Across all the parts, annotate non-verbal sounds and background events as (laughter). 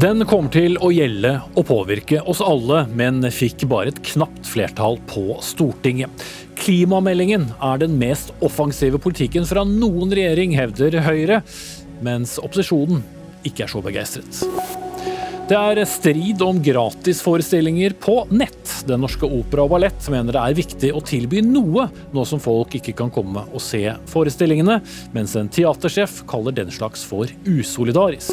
Den kommer til å gjelde og påvirke oss alle, men fikk bare et knapt flertall på Stortinget. Klimameldingen er den mest offensive politikken fra noen regjering, hevder Høyre, mens opposisjonen ikke er så begeistret. Det er strid om gratisforestillinger på nett. Den norske opera og ballett mener det er viktig å tilby noe, nå som folk ikke kan komme og se forestillingene, mens en teatersjef kaller den slags for usolidarisk.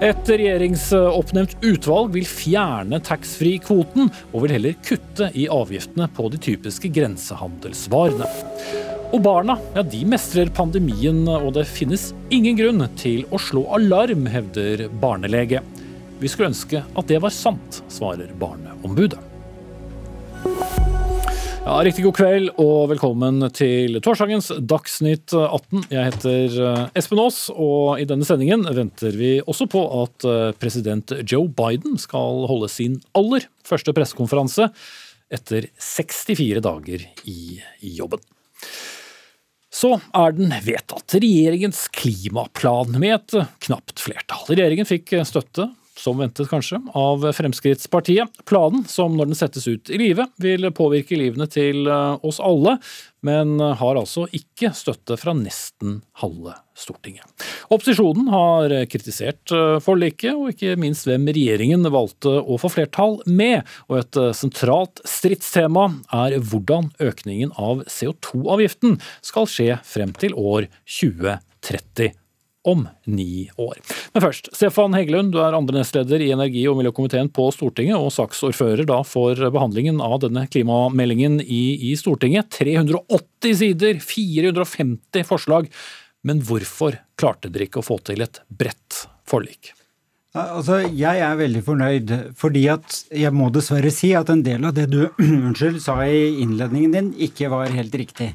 Et regjeringsoppnevnt utvalg vil fjerne taxfree-kvoten, og vil heller kutte i avgiftene på de typiske grensehandelsvarene. Og barna ja, de mestrer pandemien, og det finnes ingen grunn til å slå alarm, hevder barnelege. Vi skulle ønske at det var sant, svarer Barneombudet. Ja, Riktig god kveld og velkommen til torsdagens Dagsnytt 18. Jeg heter eh, Espen Aas, og i denne sendingen venter vi også på at eh, president Joe Biden skal holde sin aller første pressekonferanse etter 64 dager i jobben. Så er den vedtatt. Regjeringens klimaplan med et knapt flertall. Regjeringen fikk støtte som ventet kanskje, av Fremskrittspartiet. Planen, som når den settes ut i livet, vil påvirke livene til eh, oss alle, men har altså ikke støtte fra nesten halve Stortinget. Opposisjonen har kritisert eh, forliket, og ikke minst hvem regjeringen valgte å få flertall med. Og et eh, sentralt stridstema er hvordan økningen av CO2-avgiften skal skje frem til år 2030 om ni år. Men først, Stefan Heggelund, du er andre nestleder i energi- og miljøkomiteen på Stortinget, og saksordfører da for behandlingen av denne klimameldingen i, i Stortinget. 380 sider, 450 forslag. Men hvorfor klarte dere ikke å få til et bredt forlik? Altså, Jeg er veldig fornøyd, fordi at jeg må dessverre si at en del av det du (clears throat) unnskyld, sa i innledningen din, ikke var helt riktig.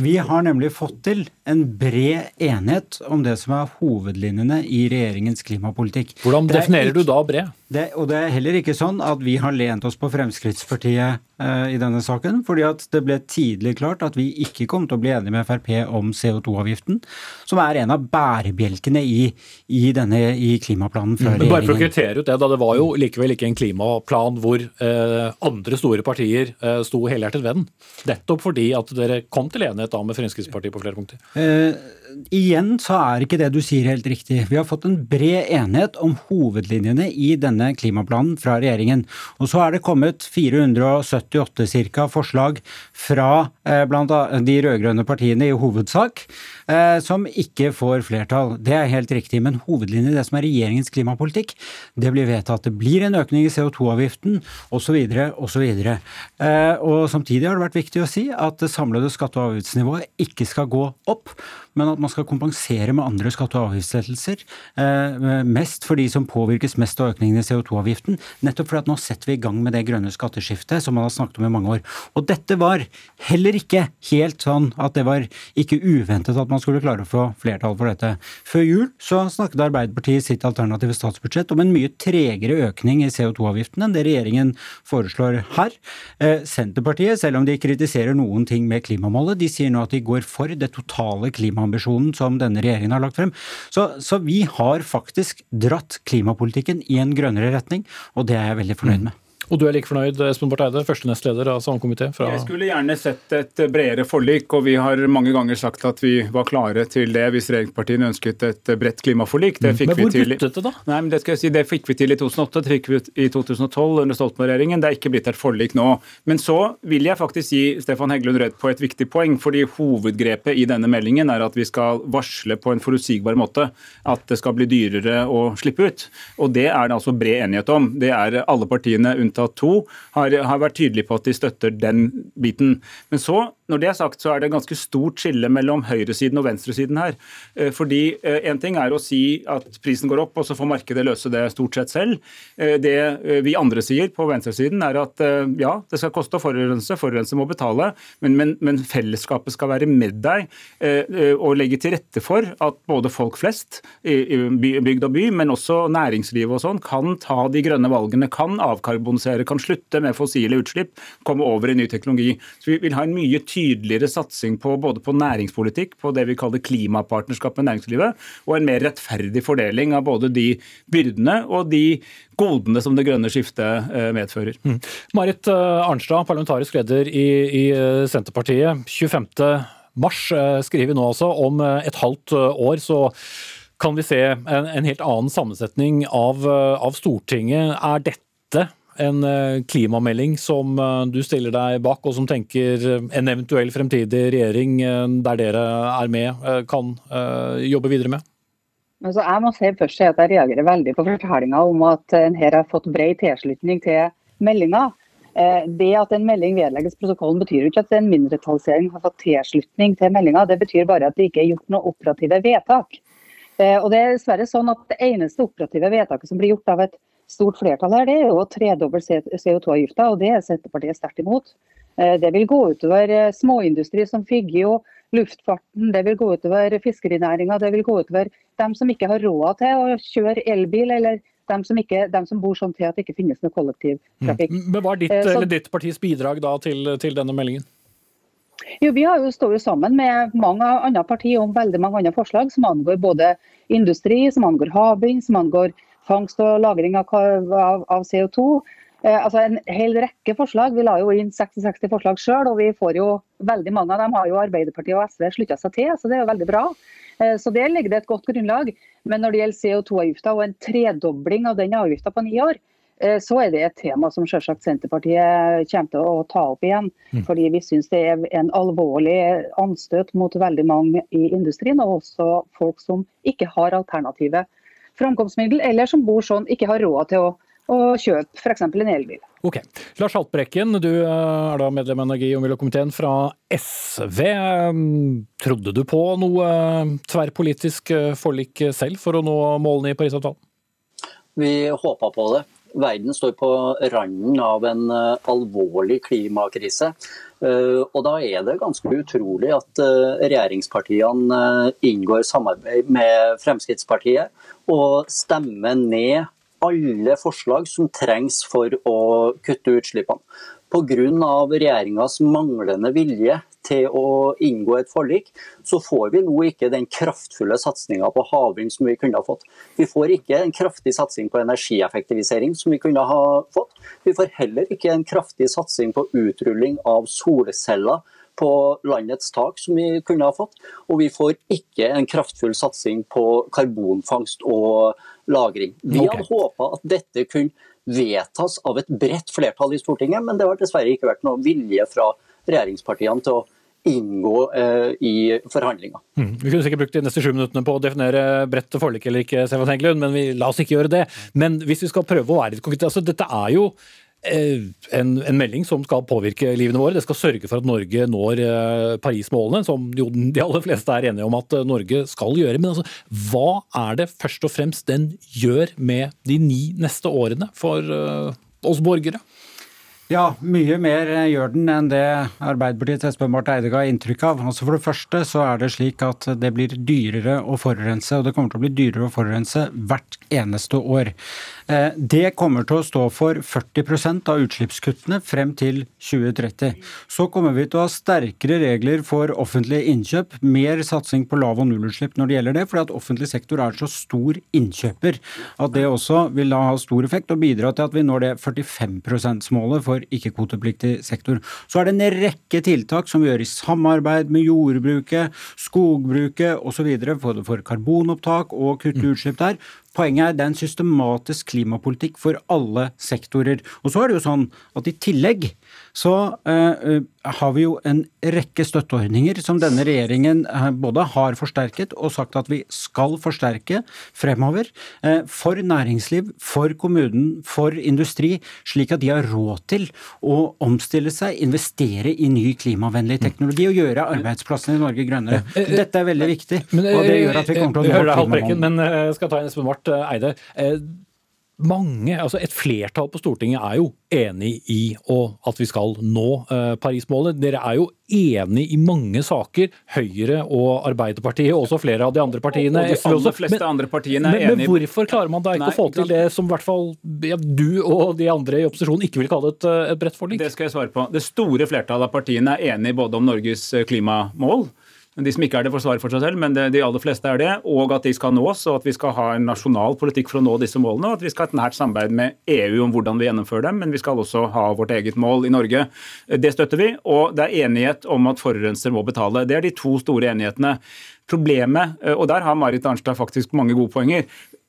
Vi har nemlig fått til en bred enighet om det som er hovedlinjene i regjeringens klimapolitikk. Hvordan definerer ikke, du da bred? Det, og det er heller ikke sånn at vi har lent oss på Fremskrittspartiet eh, i denne saken, fordi at det ble tidlig klart at vi ikke kom til å bli enige med Frp om CO2-avgiften, som er en av bærebjelkene i, i, denne, i klimaplanen fra regjeringen. Men bare for å kvittere ut det, da, det var jo likevel ikke en klimaplan hvor eh, andre store partier eh, sto helhjertet ved den. Nettopp fordi at dere kom til enighet da med Fremskrittspartiet på flere punkter. Eh, igjen så er ikke det du sier helt riktig. Vi har fått en bred enighet om hovedlinjene i denne klimaplanen fra regjeringen. Og så er det kommet 478 cirka forslag fra eh, blant de rød-grønne partiene i hovedsak, eh, som ikke får flertall. Det er helt riktig. Men hovedlinjen i det som er regjeringens klimapolitikk, det blir vedtatt. Det blir en økning i CO2-avgiften osv. osv. Eh, og samtidig har det vært viktig å si at det samlede skatte- og avgiftsnivået ikke skal gå opp men at man skal kompensere med andre skatte- og avgiftslettelser. Eh, mest for de som påvirkes mest av økningen i CO2-avgiften. Nettopp fordi at nå setter vi i gang med det grønne skatteskiftet som man har snakket om i mange år. Og dette var heller ikke helt sånn at det var ikke uventet at man skulle klare å få flertall for dette. Før jul så snakket Arbeiderpartiet i sitt alternative statsbudsjett om en mye tregere økning i CO2-avgiften enn det regjeringen foreslår her. Eh, Senterpartiet, selv om de kritiserer noen ting med klimamålet, de sier nå at de går for det totale klimamålet klimaambisjonen som denne regjeringen har lagt frem. Så, så, vi har faktisk dratt klimapolitikken i en grønnere retning, og det er jeg veldig fornøyd med. Og du er like fornøyd, Espen Barth Eide, første nestleder av samme komité? Fra... Jeg skulle gjerne sett et bredere forlik, og vi har mange ganger sagt at vi var klare til det hvis regjeringspartiene ønsket et bredt klimaforlik. Det fikk men hvor vi til... buttet det, da? Nei, men Det skal jeg si, det fikk vi til i 2008, det fikk vi i 2012 under Stoltenberg-regjeringen. Det er ikke blitt et forlik nå. Men så vil jeg faktisk gi Stefan Heggelund redd på et viktig poeng, fordi hovedgrepet i denne meldingen er at vi skal varsle på en forutsigbar måte at det skal bli dyrere å slippe ut. Og det er det altså bred enighet om. Det er alle partiene unntatt unntatt to, har, har vært tydelige på at de støtter den biten. Men så når det er sagt, så er det ganske stort skille mellom høyresiden og venstresiden her. Eh, fordi En eh, ting er å si at prisen går opp, og så får markedet løse det stort sett selv. Eh, det vi andre sier på venstresiden, er at ja, det skal koste å forurense, forurense må betale, men, men, men, fellesskapet skal være med deg og legge til rette for at både folk flest bygd og by, men også næringslivet og sånn, kan ta de grønne valgene, kan avkarbonisere kan slutte med fossile utslipp, komme over i ny teknologi. Så Vi vil ha en mye tydeligere satsing på både på næringspolitikk, på det vi kaller klimapartnerskap med næringslivet, og en mer rettferdig fordeling av både de byrdene og de godene som det grønne skiftet eh, medfører. Mm. Marit eh, Arnstad, parlamentarisk leder i, i eh, Senterpartiet. 25. mars skriver vi nå altså. Om et halvt år så kan vi se en, en helt annen sammensetning av, av, Stortinget. Er dette en klimamelding som du stiller deg bak, og som tenker en eventuell fremtidig regjering der dere er med, kan jobbe videre med? Altså, jeg må si først at jeg reagerer veldig på fortellinga om at en her har fått bred tilslutning til meldinga. Eh, det at en melding vedlegges protokollen betyr ikke at en mindretallsregjering har fått tilslutning til meldinga. Det betyr bare at det ikke er gjort noe operative vedtak. Eh, og det er dessverre sånn at Det eneste operative vedtaket som blir gjort av et stort flertall her, det er jo å tredoble CO2-avgifta, og det er Senterpartiet sterkt imot. Eh, det vil gå utover småindustri som Figgjo, luftfarten, det vil gå utover fiskerinæringa, det vil gå utover dem som ikke har råd til å kjøre elbil, eller dem som, ikke, dem som bor sånn til at det ikke finnes noe kollektivtrafikk. Mm. Men Hva er ditt, eh, Så, ditt partis bidrag da til, til, denne meldingen? Jo, Vi jo, står jo sammen med mange andre partier om veldig mange andre forslag som angår både industri, som angår havvind, som angår fangst og lagring av, av, av CO2. Eh, altså En hel rekke forslag. Vi la jo inn 66 forslag sjøl, og vi får jo veldig mange av dem har jo Arbeiderpartiet og SV slutta seg til, så det er jo veldig bra. Eh, så det ligger det et godt grunnlag. Men når det gjelder CO2-avgifta og en tredobling av den avgifta på ni år, eh, så er det et tema som selvsagt Senterpartiet kommer til å ta opp igjen. Mm. Fordi vi syns det er en alvorlig anstøt mot veldig mange i industrien, og også folk som ikke har alternative framkomstmiddel, eller som bor sånn, ikke har råd til å og kjøpe f.eks. en elbil. Ok. Lars Haltbrekken, du eh, er da medlem av energi- og miljøkomiteen fra SV. Trodde du på noe eh, tverrpolitisk eh, forlik selv for å nå målene i Parisavtalen? Vi håpa på det. Verden står på randen av en alvorlig klimakrise. Og da er det ganske utrolig at regjeringspartiene inngår samarbeid med Fremskrittspartiet og stemmer ned alle forslag som trengs for å kutte utslippene. Pga. regjeringas manglende vilje til å inngå et forlik, så får vi nå ikke den kraftfulle satsinga på havvind som vi kunne ha fått. Vi får ikke en kraftig satsing på energieffektivisering som vi kunne ha fått. Vi får heller ikke en kraftig satsing på utrulling av solceller på landets tak som vi kunne ha fått. Og vi får ikke en kraftfull satsing på karbonfangst og lagring. Vi okay. hadde håpa at dette kunne vedtas av et bredt flertall i Stortinget, men det har dessverre ikke vært noe vilje fra regjeringspartiene til å inngå eh, i forhandlinger. Mm. Vi kunne sikkert brukt de neste sju minuttene på å definere bredt forlik eller ikke, Stefan Heggelund, men vi, la oss ikke gjøre det. Men hvis vi skal prøve å være litt konkrete altså Dette er jo Eh, en, en, melding som skal påvirke livene våre. Det skal sørge for at Norge når eh, Paris-målene, som jo de aller fleste er enige om at eh, Norge skal gjøre. Men altså, hva er det først og fremst den gjør med de ni neste årene for oss borgere? Ja, mye mer gjør den enn det Arbeiderpartiets Espen Barth Eide ga inntrykk av. Altså For det første så er det slik at det blir dyrere å forurense, og det kommer til å bli dyrere å forurense hvert eneste år. Eh, det kommer til å stå for 40% av utslippskuttene frem til 2030. Så kommer vi til å ha sterkere regler for offentlige innkjøp, mer satsing på lav- og nullutslipp når det gjelder det, fordi at offentlig sektor er så stor innkjøper at det også vil da ha stor effekt og bidra til at vi når det 45 %-målet for ikke-kvotepliktig sektor. Så er det en rekke tiltak som vi gjør i samarbeid med jordbruket, skogbruket osv. både for karbonopptak og kutte utslipp der, Poenget er det er en systematisk klimapolitikk for alle sektorer. Og så er det jo sånn at i tillegg så uh, har vi jo en rekke støtteordninger som denne regjeringen uh, både har forsterket og sagt at vi skal forsterke fremover. Uh, for næringsliv, for kommunen, for industri, slik at de har råd til å omstille seg, investere i ny klimavennlig teknologi og gjøre arbeidsplassene i Norge grønnere. Dette er veldig viktig, og det gjør at vi kommer til å nå klimamålene. Men jeg skal ta en Espen Barth Eide. Mange, altså et flertall på Stortinget er jo enig i at vi skal nå Parismålet. Paris-målet. Dere er jo enig i mange saker. Høyre og Arbeiderpartiet, og også flere av de andre partiene. Og de aller fleste men, andre partiene er enig. Men hvorfor klarer man da ikke Nei, å få til det som i hvert fall ja, du og de andre i opposisjonen ikke vil kalle et, eh, et bredt forlik? Det skal jeg svare på. Det store flertallet av partiene er enige både om Norges eh, klimamål de som ikke er det, får svare for seg selv, men de aller fleste er det. Og at de skal nås, og at vi skal ha en nasjonal politikk for å nå disse målene. Og at vi skal ha et nært samarbeid med EU om hvordan vi gjennomfører dem, men vi skal også ha vårt eget mål i Norge. Det støtter vi. Og det er enighet om at forurenser må betale. Det er de to store enighetene. Problemet, og der har Marit Arnstad faktisk mange gode poenger,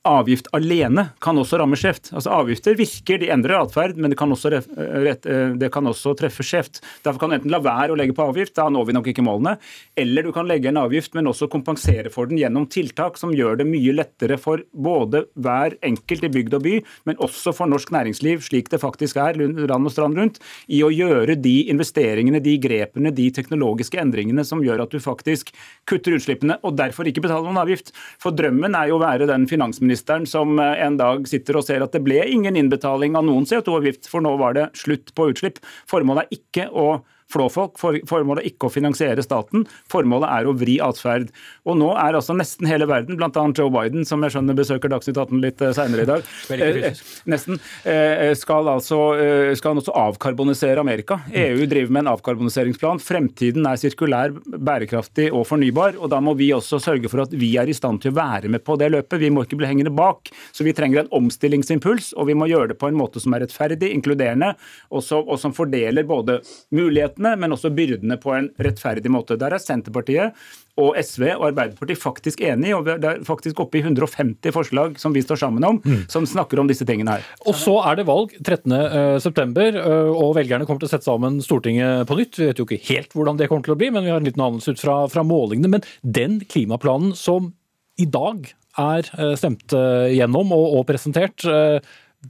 avgift alene kan også ramme skjevt. Altså Avgifter virker, de endrer atferd, men det kan, også, rett, eh, det kan også treffe skjevt. Derfor kan du enten la være å legge på avgift, da når vi nok ikke målene, eller du kan legge en avgift, men også kompensere for den gjennom tiltak som gjør det mye lettere for både hver enkelt i bygd og by, men også for norsk næringsliv, slik det faktisk er land og strand rundt, i å gjøre de investeringene, de grepene, de teknologiske endringene som gjør at du faktisk kutter utslippene, og derfor ikke betaler noen avgift. For drømmen er jo å være den finansministeren finansministeren som eh, en dag sitter og ser at det ble ingen innbetaling av noen CO2-avgift, for nå var det slutt på utslipp. Formålet er ikke å flåfolk. Formålet er ikke å finansiere staten, formålet er å vri atferd. Og nå er altså nesten hele verden, bl.a. Joe Biden, som jeg skjønner besøker Dagsnytt 18 litt eh, seinere i dag, eh, nesten, eh, skal altså skal også avkarbonisere Amerika. EU driver med en avkarboniseringsplan. Fremtiden er sirkulær, bærekraftig og fornybar. og Da må vi også sørge for at vi er i stand til å være med på det løpet. Vi må ikke bli hengende bak. Så vi trenger en omstillingsimpuls, og vi må gjøre det på en måte som er rettferdig, inkluderende, og, som fordeler både mulighetene mulighetene, men også byrdene på en rettferdig måte. Der er Senterpartiet og SV og Arbeiderpartiet faktisk enige, og det er faktisk oppe i 150 forslag som vi står sammen om, mm. som snakker om disse tingene her. Og så er det valg 13.9, eh, og velgerne kommer til å sette sammen Stortinget på nytt. Vi vet jo ikke helt hvordan det kommer til å bli, men vi har en liten anelse ut fra, fra målingene. Men den klimaplanen som i dag er eh, stemt eh, gjennom og, og presentert,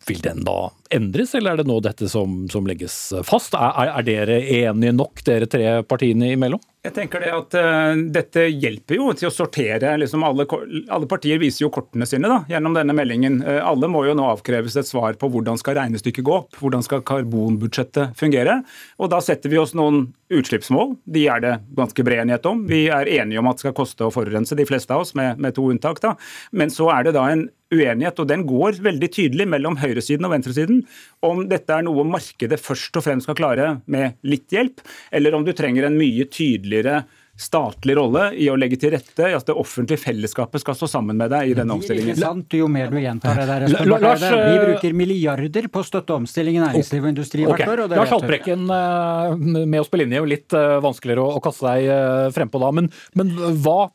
vil den da endres, eller er det nå dette som, som legges fast? Er, er, dere enige nok, dere tre partiene imellom? Jeg tenker det at uh, Dette hjelper jo til å sortere. liksom alle, alle, partier viser jo kortene sine da, gjennom denne meldingen. Uh, alle må jo nå avkreves et svar på hvordan skal regnestykket gå opp, hvordan skal karbonbudsjettet fungere. Og Da setter vi oss noen utslippsmål. De er det ganske bred enighet om. Vi er enige om at det skal koste å forurense, de fleste av oss, med, med to unntak. da. Men så er det da en uenighet, og den går veldig tydelig mellom høyresiden og venstresiden, om dette er noe markedet først og fremst skal klare med litt hjelp, eller om du trenger en mye tydeligere statlig rolle i å legge til rette i at det offentlige fellesskapet skal stå sammen med deg i denne omstillingen. Sant, jo mer du gjentar det der. Lars, vi eh, bruker milliarder på å støtte omstilling i næringsliv og industri hvert okay. år. Lars Haltbrekken eh, med oss på linje, jo litt eh, vanskeligere å kaste deg frempå da. Men, men hva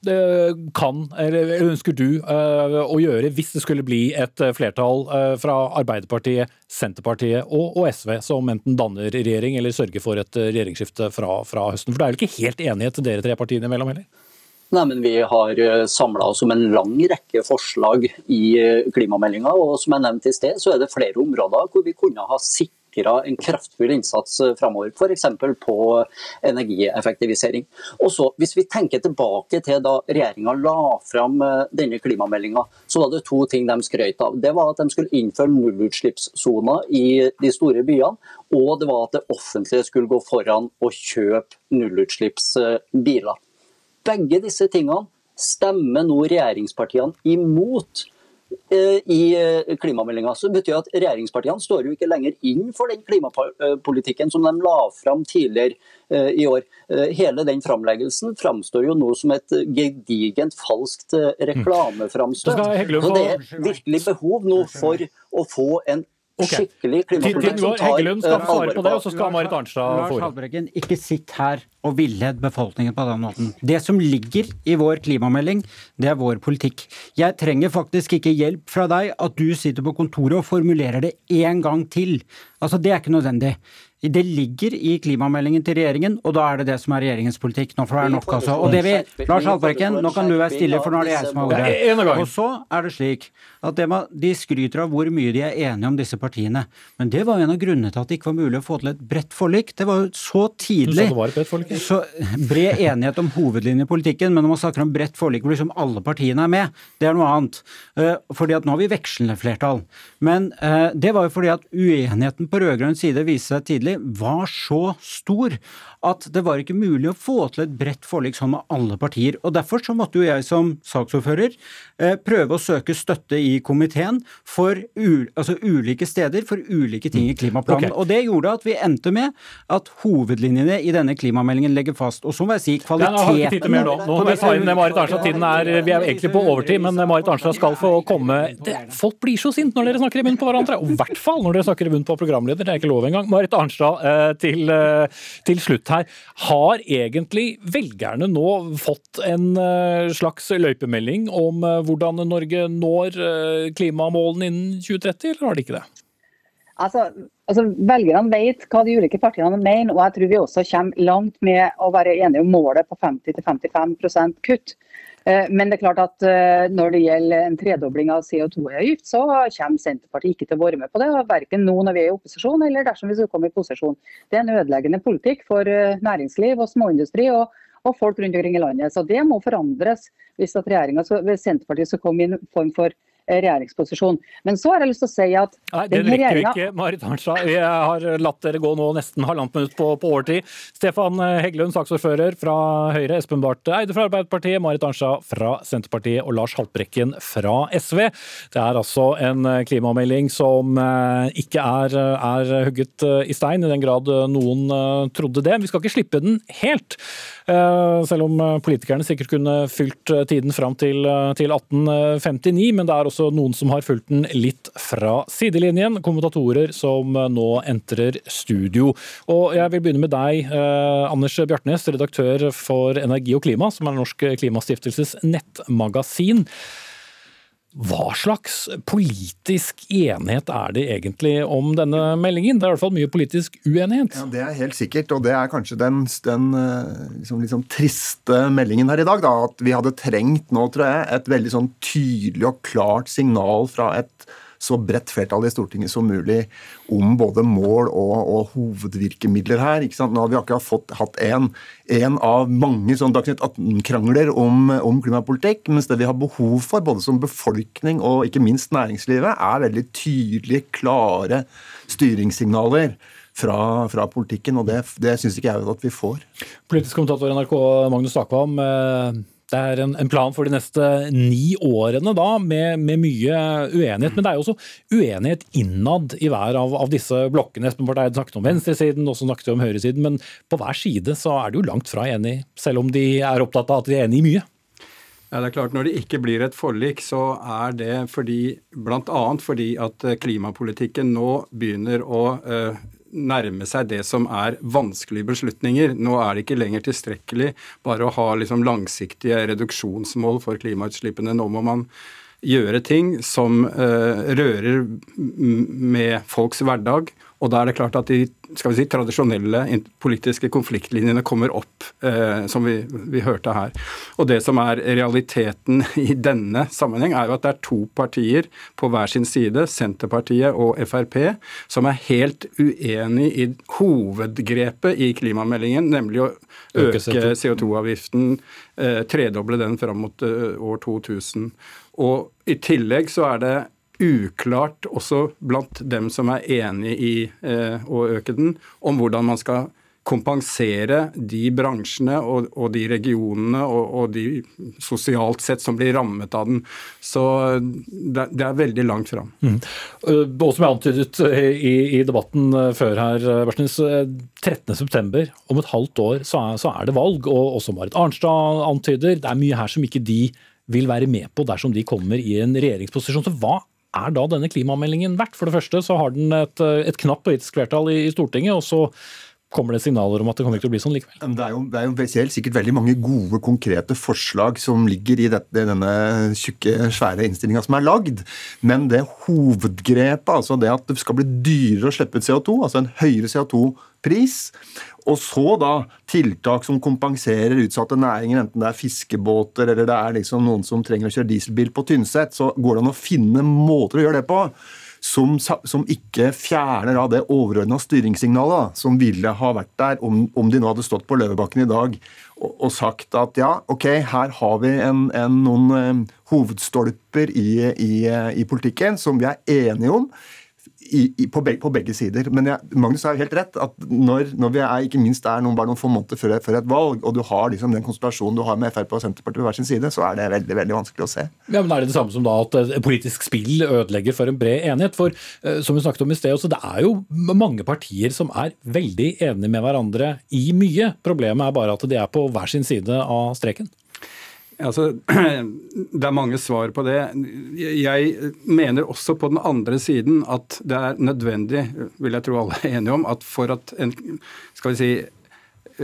kan, eller ønsker du å gjøre hvis det skulle bli et flertall fra Arbeiderpartiet, Senterpartiet og, og SV som enten danner regjering eller sørger for et regjeringsskifte fra, fra høsten? For det er vel ikke helt enighet dere tre partiene imellom heller? Nei, men Vi har eh, samla oss om en lang rekke forslag i eh, klimameldinga. Og som jeg nevnte i sted, så er det flere områder hvor vi kunne ha sikra en kraftfull innsats eh, framover. F.eks. på energieffektivisering. Og så, Hvis vi tenker tilbake til da regjeringa la fram denne klimameldinga, så var det to ting de skrøt av. Det var at de skulle innføre nullutslippssoner i de store byene. Og det var at det offentlige skulle gå foran og kjøpe nullutslippsbiler. Begge disse tingene stemmer nå regjeringspartiene imot eh, i eh, klimameldinga. Så betyr at regjeringspartiene står jo ikke lenger inn for den klimapolitikken som de la fram tidligere eh, i år. Hele den framleggelsen framstår jo nå som et gedigent falskt reklameframstøt. Så det er virkelig behov nå for å få en Okay. Skikkelig klimapolitikk som tar Heggelund skal svare på det, og så skal Marit Arnstad få Lars Haltbrekken, ikke sitt her og villed befolkningen på den måten. Det som ligger i vår klimamelding, det er vår politikk. Jeg trenger faktisk ikke hjelp fra deg at du sitter på kontoret og formulerer det én gang til. Altså, Det er ikke nødvendig. Det ligger i klimameldingen til regjeringen, og da er det det som er regjeringens politikk. Nå får det være nok, altså. Og det vi, Lars Haltbrekken, nå kan du være stille, for nå er det jeg som har ordet. Og så er det slik at de skryter av hvor mye de er enige om disse partiene. Men det var jo en av grunnene til at det ikke var mulig å få til et bredt forlik. Det var jo så tidlig. det var et bredt forlik? Så bred enighet om hovedlinjen i politikken, men når man snakker om bredt forlik hvor liksom alle partiene er med, det er noe annet. Eh, fordi at nå har vi vekslende flertall. Men eh, det var jo fordi at uenigheten på rød-grønn side viste seg tidlig tidlig var så stor at det var ikke mulig å få til et bredt forlik sånn med alle partier. Og Derfor så måtte jo jeg som saksordfører eh, prøve å søke støtte i komiteen for altså ulike steder for ulike ting i mm. klimaplanen. Okay. Og Det gjorde at vi endte med at hovedlinjene i denne klimameldingen legger fast. Og så må jeg si kvaliteten ja, har ikke tid til mer nå. Nå må jeg ta inn Marit Arnstad. Tiden er, vi er egentlig på overtid, men Marit Arnstad skal få komme. Det, folk blir så sinte når dere snakker i munnen på hverandre. Og i hvert fall når dere snakker i munnen på programleder. Det er ikke lov engang. Marit Arnstad, eh, til, eh, til slutt her. Har egentlig velgerne nå fått en eh, slags løypemelding om hvordan Norge når klimamålene innen 2030, eller har de ikke det? Altså, altså Velgerne vet hva de ulike partiene mener, og jeg tror vi også kommer langt med å være enige om målet på 50-55% kutt. Eh, men det er klart at eh, når det gjelder en tredobling av CO2-avgift, så kommer Senterpartiet ikke til å være med på det. Verken nå når vi er i opposisjon eller dersom vi skal komme i posisjon. Det er en ødeleggende politikk for eh, næringsliv og småindustri. og og folk rundt omkring i landet. Så Det må forandres hvis, hvis Senterpartiet skal komme i en form for regjeringsposisjon. Men så har jeg lyst til å si at Nei, Det rekker vi ikke, Marit Arnstad. Vi har latt dere gå nå nesten halvannet minutt på, på overtid. Stefan Heggelund, saksordfører fra Høyre, Espen Barth Eide fra Arbeiderpartiet, Marit Arnstad fra Senterpartiet og Lars Haltbrekken fra SV. Det er altså en klimamelding som eh, ikke er, er hugget i stein, i den grad noen eh, trodde det. Vi skal ikke slippe den helt. Eh, selv om politikerne sikkert kunne fylt tiden fram til, til 1859. Men det er også også noen som har fulgt den litt fra sidelinjen. Kommentatorer som nå entrer studio. Og jeg vil begynne med deg, eh, Anders Bjartnes, redaktør for Energi og klima, som er Norsk Klimastiftelses nettmagasin. Hva slags politisk enighet er det egentlig om denne meldingen? Det er i hvert fall mye politisk uenighet. Ja, Det er helt sikkert, og det er kanskje den, den eh, liksom, liksom triste meldingen her i dag. Da, at vi hadde trengt nå, tror jeg, et veldig sånn tydelig og klart signal fra et så bredt flertall i Stortinget som mulig om både mål og, og hovedvirkemidler her. Nå har vi akkurat fått, hatt en av mange sånn Dagsnytt 18-krangler om, om, klimapolitikk, mens det vi har behov for, både som befolkning og ikke minst næringslivet, er veldig tydelige, klare styringssignaler. Fra, fra, politikken, og det, det syns ikke jeg at vi får. Politisk kommentator NRK Magnus Takvam. Eh det er en, en, plan for de neste ni årene da, med, med, mye uenighet. Men det er jo også uenighet innad i hver av, av disse blokkene. Espen Barth Eide snakket om venstresiden, også snakket om høyresiden. Men på hver side så er de jo langt fra enig, selv om de er opptatt av at de er enig i mye. Ja, det er klart Når det ikke blir et forlik, så er det fordi, bl.a. fordi at klimapolitikken nå begynner å uh, nærme seg det som er vanskelige beslutninger. Nå er det ikke lenger tilstrekkelig bare å ha liksom langsiktige reduksjonsmål for klimautslippene. Nå må man gjøre ting som uh, rører med folks hverdag. Og da er det klart at de skal vi si, tradisjonelle politiske konfliktlinjene kommer opp, eh, som vi, vi, hørte her. Og det som er realiteten (laughs) i denne sammenheng, er jo at det er to partier på hver sin side, Senterpartiet og Frp, som er helt uenig i hovedgrepet i klimameldingen, nemlig å øke CO2-avgiften, eh, tredoble den fram mot år 2000. Og i tillegg så er det uklart også blant dem som er enig i eh, å øke den, om hvordan man skal kompensere de bransjene og, og de regionene og, og, de sosialt sett som blir rammet av den. Så det, det er veldig langt fram. Mm. Eh, og som jeg antydet i, i debatten eh, før her, Bersnes. 13.9, om et halvt år, så er, så er det valg. Og også Marit Arnstad antyder, det er mye her som ikke de vil være med på dersom de kommer i en regjeringsposisjon. Så hva er da denne klimameldingen verdt? For det første så har den et, et knapt politisk flertall i, i Stortinget. og så kommer det signaler om at det kommer ikke til å bli sånn likevel? Det er jo, det er jo sikkert veldig mange gode, konkrete forslag som ligger i dette, denne tjukke, svære innstillinga som er lagd. Men det hovedgrepet, altså det at det skal bli dyrere å slippe ut CO2, altså en høyere CO2-pris, og så da tiltak som kompenserer utsatte næringer, enten det er fiskebåter eller det er liksom noen som trenger å kjøre dieselbil på Tynset, så går det an å finne måter å gjøre det på som, som ikke fjerner av det overordna styringssignalet som ville ha vært der om, om, de nå hadde stått på Løvebakken i dag og, og sagt at ja, ok, her har vi en, en, noen um, hovedstolper i, i, i politikken som vi er enige om i, i, på, begge, på, begge, sider. Men jeg, Magnus har jo helt rett. at når, når, vi er ikke minst er noen, bare noen få måneder før, før, et valg, og du har liksom den konstellasjonen du har med Frp og Senterpartiet på hver sin side, så er det veldig veldig vanskelig å se. Ja, men Er det det samme som da at et politisk spill ødelegger for en bred enighet? For uh, som vi snakket om i sted, også, det er jo mange partier som er veldig enige med hverandre i mye. Problemet er bare at de er på hver sin side av streken. Altså, (clears throat) det er mange svar på det. Jeg mener også på den andre siden at det er nødvendig, vil jeg tro alle er enige om, at for at en skal vi si,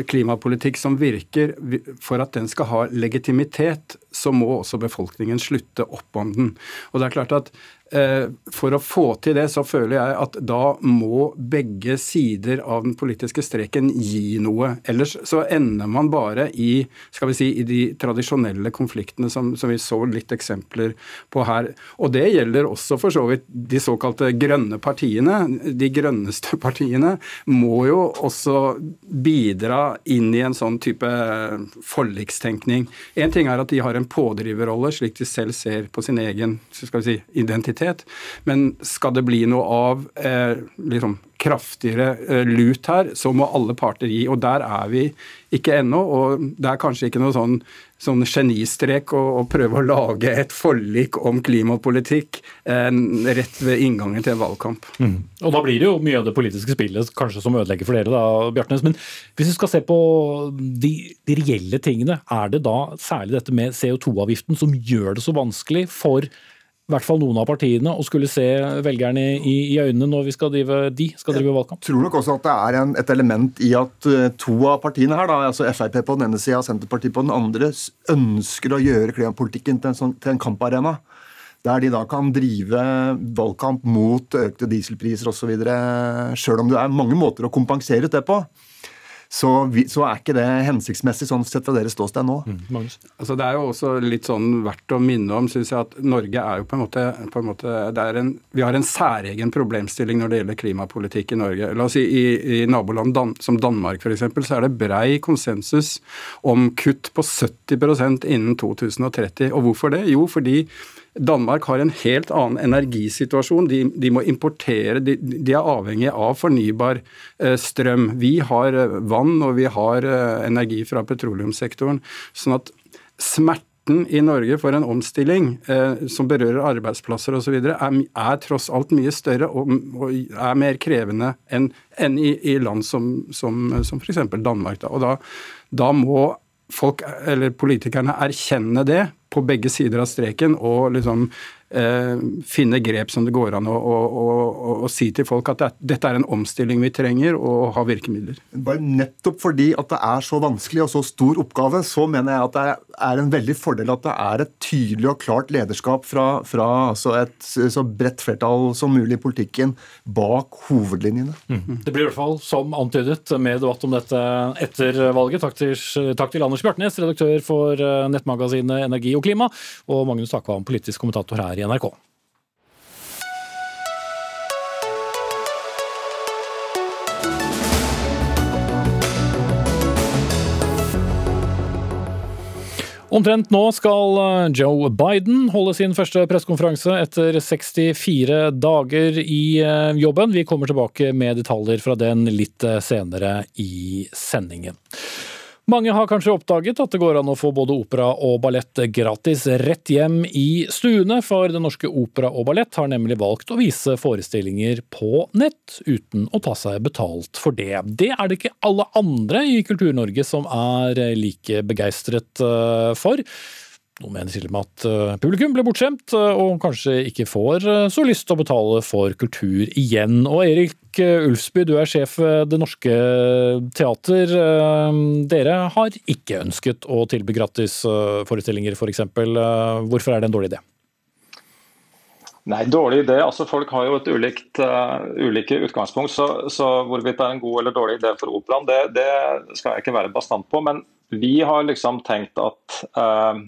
klimapolitikk som virker, for at den skal ha legitimitet, så må også befolkningen slutte opp om den. Og det er klart at for å få til det, så føler jeg at da må begge sider av den politiske streken gi noe. Ellers så ender man bare i skal vi si, i de tradisjonelle konfliktene som, som vi så litt eksempler på her. Og det gjelder også for så vidt de såkalte grønne partiene. De grønneste (laughs) partiene må jo også bidra inn i en sånn type forlikstenkning. Én ting er at de har en pådriverrolle, slik de selv ser på sin egen skal vi si, identitet aktivitet. Men skal det bli noe av eh, liksom kraftigere eh, lut her, så må alle parter gi. Og der er vi ikke ennå. Og det er kanskje ikke noe sånn, sånn genistrek å, å, prøve å lage et forlik om klimapolitikk eh, rett ved inngangen til en valgkamp. Mm. Og da blir det jo mye av det politiske spillet kanskje som ødelegger for dere, da, Bjartnes. Men hvis vi skal se på de, de reelle tingene, er det da særlig dette med CO2-avgiften som gjør det så vanskelig for i hvert fall noen av partiene å skulle se velgerne i, i øynene når vi skal drive, de skal drive valgkamp? Jeg tror nok også at det er en, et element i at uh, to av partiene her, da, altså Frp på den ene sida og Senterpartiet på den andre, ønsker å gjøre klimapolitikken til en, sånn, til en kamparena. Der de da kan drive valgkamp mot økte dieselpriser osv. Sjøl om det er mange måter å kompensere det på så, vi, så, er ikke det hensiktsmessig sånn sett fra deres ståsted nå. Mm, altså det er jo også litt sånn verdt å minne om, syns jeg, at Norge er jo på en måte, på en måte en, Vi har en særegen problemstilling når det gjelder klimapolitikk i Norge. La oss si I, i naboland Dan, som Danmark f.eks. så er det brei konsensus om kutt på 70% innen 2030. Og hvorfor det? Jo, fordi Danmark har en helt annen energisituasjon. De, de må importere, de, de, er avhengig av fornybar eh, strøm. Vi har eh, vann og vi har eh, energi fra petroleumssektoren. Sånn at smerten i Norge for en omstilling eh, som berører arbeidsplasser osv., er, er tross alt mye større og, og er mer krevende enn en i, i, land som, som, som f.eks. Danmark. Da. Og da, da må folk, eller politikerne erkjenne det på begge sider av streken og liksom finne grep som det går an å, å, å, å si til folk at det, dette er en omstilling vi trenger, og ha virkemidler. Bare Nettopp fordi at det er så vanskelig og så stor oppgave, så mener jeg at det er en veldig fordel at det er et tydelig og klart lederskap fra, fra altså et så bredt flertall som mulig i politikken bak hovedlinjene. Mm. Det blir i hvert fall som antydet med debatt om dette etter valget. Takk til, takk til Anders Bjartnes, redaktør for eh, nettmagasinet Energi og og klima, og Magnus Takvam, politisk kommentator her i NRK. Omtrent nå skal eh, Joe Biden holde sin første pressekonferanse etter 64 dager i eh, jobben. Vi kommer tilbake med detaljer fra den litt eh, senere i sendingen. Mange har kanskje oppdaget at det går an å få både opera og ballett gratis rett hjem i stuene, for Den Norske Opera og Ballett har nemlig valgt å vise forestillinger på nett, uten å ta seg betalt for det. Det er det ikke alle andre i Kultur-Norge som er like begeistret eh, for. Noen mener til og med at eh, publikum ble bortskjemt, eh, og kanskje ikke får eh, så lyst til å betale for kultur igjen. Og Erik Ulfsby, du er sjef ved Det Norske Teater. Dere har ikke ønsket å tilby gratisforestillinger, f.eks. Hvorfor er det en dårlig idé? Nei, dårlig idé. Altså, folk har jo et ulikt, uh, ulike utgangspunkt. Så, så, hvorvidt det er en god eller dårlig idé for operaen, det, det, skal jeg ikke være bastant på. Men vi har liksom tenkt at uh,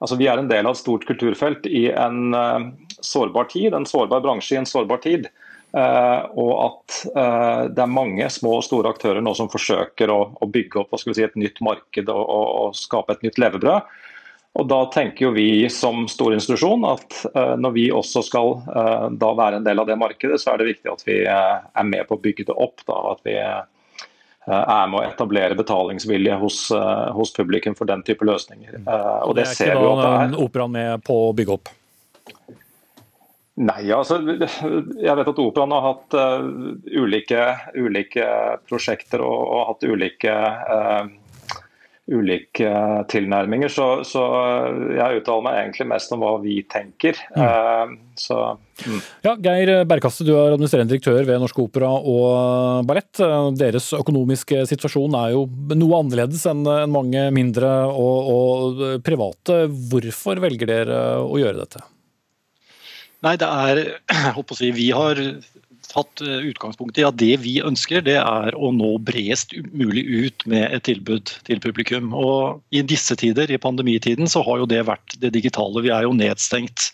Altså, vi er en del av et stort kulturfelt i en uh, sårbar tid, en sårbar bransje i en sårbar tid. Uh, og at uh, det er mange små og store aktører nå som forsøker å, å bygge opp si, et nytt marked og, og, og, skape et nytt levebrød. Og Da tenker jo vi som stor institusjon at når vi også skal da være en del av det markedet, så er det viktig at vi er med på å bygge det opp. Da, at vi er med å etablere betalingsvilje hos, eh, hos, publikum for den type løsninger. Mm. Eh, og det, det er ikke er. operaen med på å bygge opp? Nei, altså, jeg vet at operaen har hatt uh, ulike, ulike, prosjekter og, og hatt ulike uh, ulike tilnærminger. Så, så, jeg uttaler meg egentlig mest om hva vi tenker. Mm. Eh, så, mm. Ja, Geir Bergkasse, du er administrerende direktør ved Norsk Opera og Ballett. Deres økonomiske situasjon er jo noe annerledes enn mange mindre og, og private. Hvorfor velger dere å gjøre dette? Nei, det er, (clears throat) jeg håper å si, Vi har tatt eh, utgangspunkt i at det vi ønsker, det er å nå bredest mulig ut med et tilbud til publikum. Og I disse tider, i pandemitiden, så har jo det vært det digitale. Vi er jo nedstengt.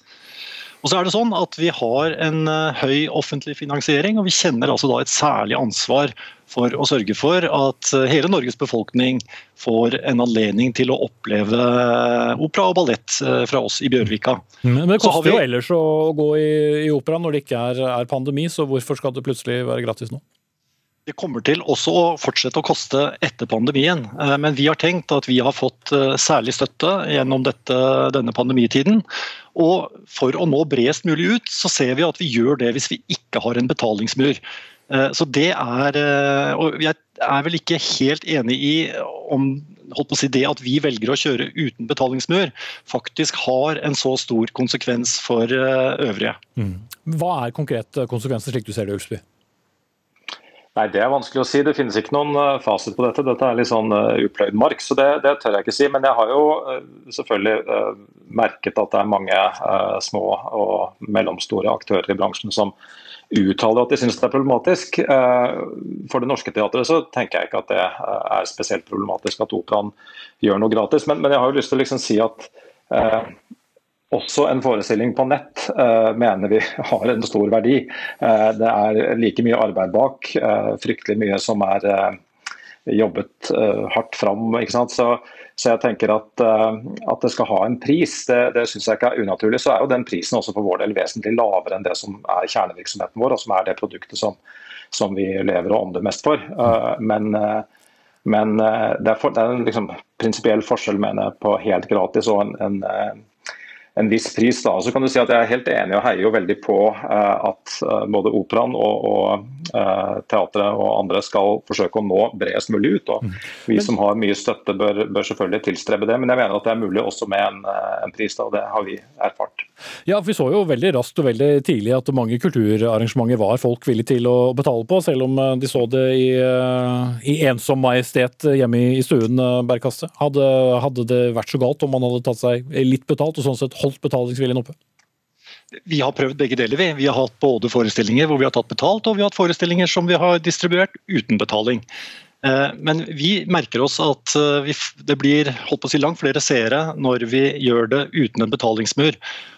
Og så er det sånn at Vi har en eh, høy offentlig finansiering, og vi kjenner altså da et særlig ansvar for å sørge for at eh, hele Norges befolkning får en anledning til å oppleve eh, opera og ballett fra oss i Bjørvika. Men Det koster vi... jo ellers å gå i, i opera når det ikke er, er pandemi, så hvorfor skal det plutselig være gratis nå? Det kommer til også å fortsette å koste etter pandemien. Men vi har tenkt at vi har fått særlig støtte gjennom dette, denne pandemitiden. Og for å nå bredest mulig ut, så ser vi at vi gjør det hvis vi ikke har en betalingsmur. Eh, så det er eh, Og jeg er vel ikke helt enig i om si det at vi velger å kjøre uten betalingsmur, faktisk har en så stor konsekvens for eh, øvrige. Mm. Hva er konkrete konsekvenser, slik du ser det, Ulsby? Nei, Det er vanskelig å si. Det finnes ikke noen uh, fasit på dette. Dette er litt sånn uh, upløyd mark, så det, det, tør jeg ikke si. Men jeg har jo uh, selvfølgelig merket at det er mange små og mellomstore aktører i bransjen som uttaler at de syns det er problematisk. For Det Norske Teatret så tenker jeg ikke at det er spesielt problematisk at operaen gjør noe gratis. Men, men jeg har jo lyst til å liksom si at også en forestilling på nett uh, mener vi (laughs) har en stor verdi. Uh, det er like mye arbeid bak, uh, fryktelig mye som er jobbet hardt fram. Så, så, jeg tenker at, at, det skal ha en pris, det, det syns jeg ikke er unaturlig. Så er jo den prisen også for vår del vesentlig lavere enn det som er kjernevirksomheten vår, og som er det produktet som, som vi lever og ånder mest for. Men, men det er, for, det er en liksom, prinsipiell forskjell mener jeg, på helt gratis og en, en en viss pris. Da. Så kan du si at Jeg er helt enig og heier jo veldig på uh, at uh, både operaen og, og uh, teatret og andre skal forsøke å nå bredest mulig ut. og mm. Vi som har mye støtte bør, bør, selvfølgelig tilstrebe det, men jeg mener at det er mulig også med en, en pris. Da, og Det har vi erfart. Ja, Vi så jo veldig raskt og veldig tidlig at mange kulturarrangementer var folk villige til å betale på, selv om de så det i, i ensom majestet hjemme i stuen, Bergkasse. Hadde, hadde det vært så galt om man hadde tatt seg litt betalt og sånn sett holdt betalingsviljen oppe? Vi har prøvd begge deler. vi. Vi har hatt både forestillinger hvor vi har tatt betalt, og vi har hatt forestillinger som vi har distribuert uten betaling. Eh, men vi merker oss at eh, det blir si, langt flere seere når vi gjør det uten en betalingsmur.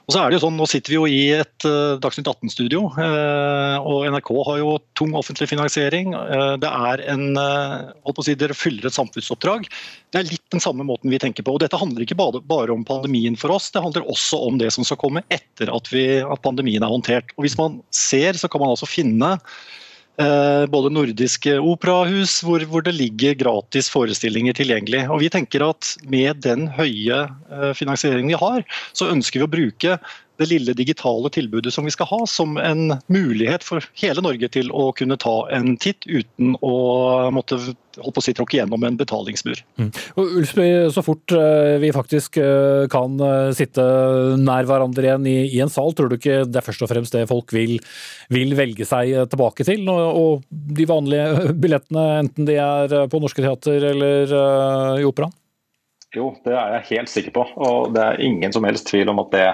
Og så er det jo sånn, Nå sitter vi jo i et uh, Dagsnytt 18-studio, og NRK har jo tung offentlig finansiering. det er en, holdt på å si, Dere fyller et samfunnsoppdrag. Det er litt den samme måten vi tenker på. og Dette handler ikke bare, om pandemien for oss, det handler også om det som skal komme etter at, vi, at pandemien er håndtert. Og Hvis man ser, så kan man altså finne Eh, både nordiske operahus, hvor, hvor, det ligger gratis forestillinger tilgjengelig. Og vi tenker at Med den høye eh, finansieringen vi har, så ønsker vi å bruke det lille digitale tilbudet som vi skal ha, som en mulighet for hele Norge til å kunne ta en titt uten å måtte holdt på å si, tråkke gjennom en betalingsmur. Mm. Og Ulfsby, så fort eh, vi faktisk eh, kan eh, sitte nær hverandre igjen i, i, en sal, tror du ikke det er først og fremst det folk vil, vil velge seg tilbake til? Og, og, de vanlige (laughs) billettene, enten de er på Norske Teater eller uh, i Operaen? Jo, det er jeg helt sikker på. Og det er ingen som helst tvil om at det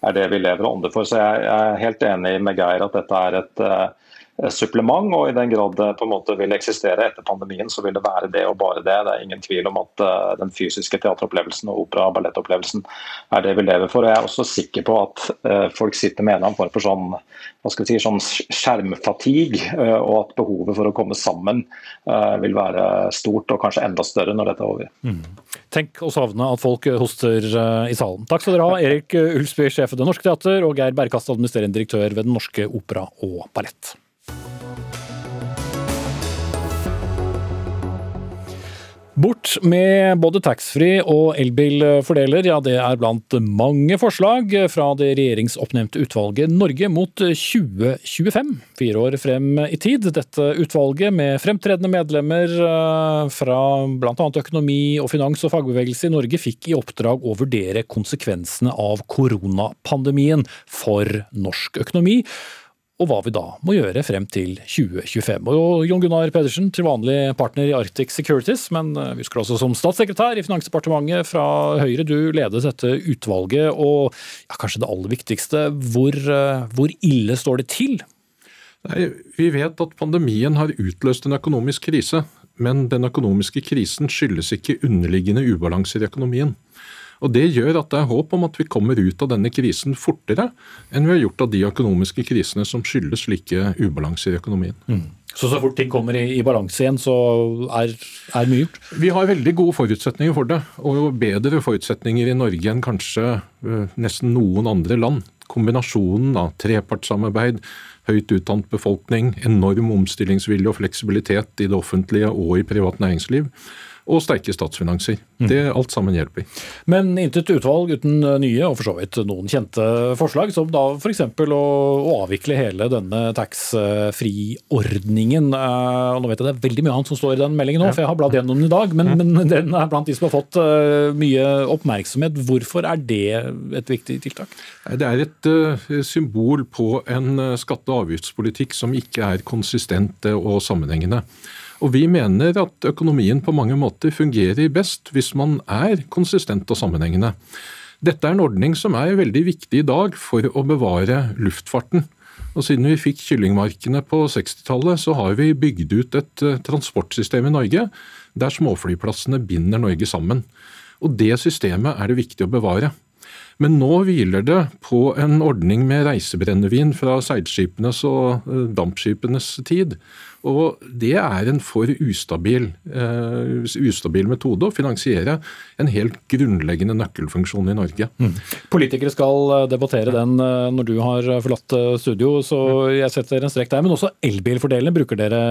er det vi lever og ånder for. Så jeg er helt enig med Geir at dette er et Eh, supplement, og i den grad det på en måte vil eksistere etter pandemien, så vil det være det og bare det. Det er ingen tvil om at uh, den fysiske teateropplevelsen og opera- og ballettopplevelsen er det vi lever for. Og Jeg er også sikker på at uh, folk sitter med en eller annen form for sånn, hva skal vi si, sånn skjermfatigue, uh, og at behovet for å komme sammen vil være stort, og kanskje enda større når dette er over. Mm. Tenk å savne at folk hoster i salen. Takk skal dere ha, Erik Ulsby, sjef ved Det Norske Teater, og Geir Berkast, administrerende direktør ved Den Norske Opera og Ballett. Bort med både taxfree og elbilfordeler, ja det er blant mange forslag fra det regjeringsoppnevnte utvalget Norge mot 2025. Fire år frem i tid. Dette utvalget med fremtredende medlemmer eh, fra bl.a. økonomi og finans og fagbevegelse i Norge fikk i oppdrag å vurdere konsekvensene av koronapandemien for norsk økonomi og hva vi da må gjøre frem til 2025. Og Jon Gunnar Pedersen, til vanlig partner i Arctic Securities, men eh, vi husker også som statssekretær i Finansdepartementet fra Høyre. Du ledet dette utvalget, og ja, kanskje det aller viktigste, hvor, eh, hvor ille står det til? Nei, vi vet at pandemien har utløst en økonomisk krise, men den økonomiske krisen skyldes ikke underliggende ubalanser i økonomien. Og Det gjør at det er håp om at vi kommer ut av denne krisen fortere enn vi har gjort av de økonomiske krisene som skyldes slike ubalanser i økonomien. Mm. Så så fort ting kommer i, i balanse igjen, så er, er, mye gjort? Vi har veldig gode forutsetninger for det, og bedre forutsetninger i Norge enn kanskje uh, nesten noen andre land. Kombinasjonen av trepartssamarbeid, høyt utdannet befolkning, enorm omstillingsvilje og fleksibilitet i det offentlige og i privat næringsliv og sterke statsfinanser. Mm. Det Alt sammen hjelper. Men intet utvalg uten nye og for så vidt noen kjente forslag, som da f.eks. Å, å avvikle hele denne tax-free-ordningen. Uh, nå vet jeg det er veldig mye annet som står i den meldingen nå, for jeg har bladd gjennom den i dag, men, men den er blant de som har fått uh, mye oppmerksomhet. Hvorfor er det et viktig tiltak? Det er et uh, symbol på en skatte- og avgiftspolitikk som ikke er konsistent og sammenhengende. Og vi mener at økonomien på mange måter fungerer best hvis man er konsistent og sammenhengende. Dette er en ordning som er veldig viktig i dag for å bevare luftfarten. Og Siden vi fikk kyllingmarkene på 60-tallet, så har vi bygd ut et eh, transportsystem i Norge der småflyplassene binder Norge sammen. Og Det systemet er det viktig å bevare. Men nå hviler det på en ordning med reisebrennevin fra seilskipenes og eh, dampskipenes tid. Og det er en for ustabil, uh, ustabil, metode å finansiere en helt grunnleggende nøkkelfunksjon i Norge. Mm. Politikere skal eh, debattere den når du har forlatt studio, så jeg setter en strek der. Men også elbilfordelene bruker dere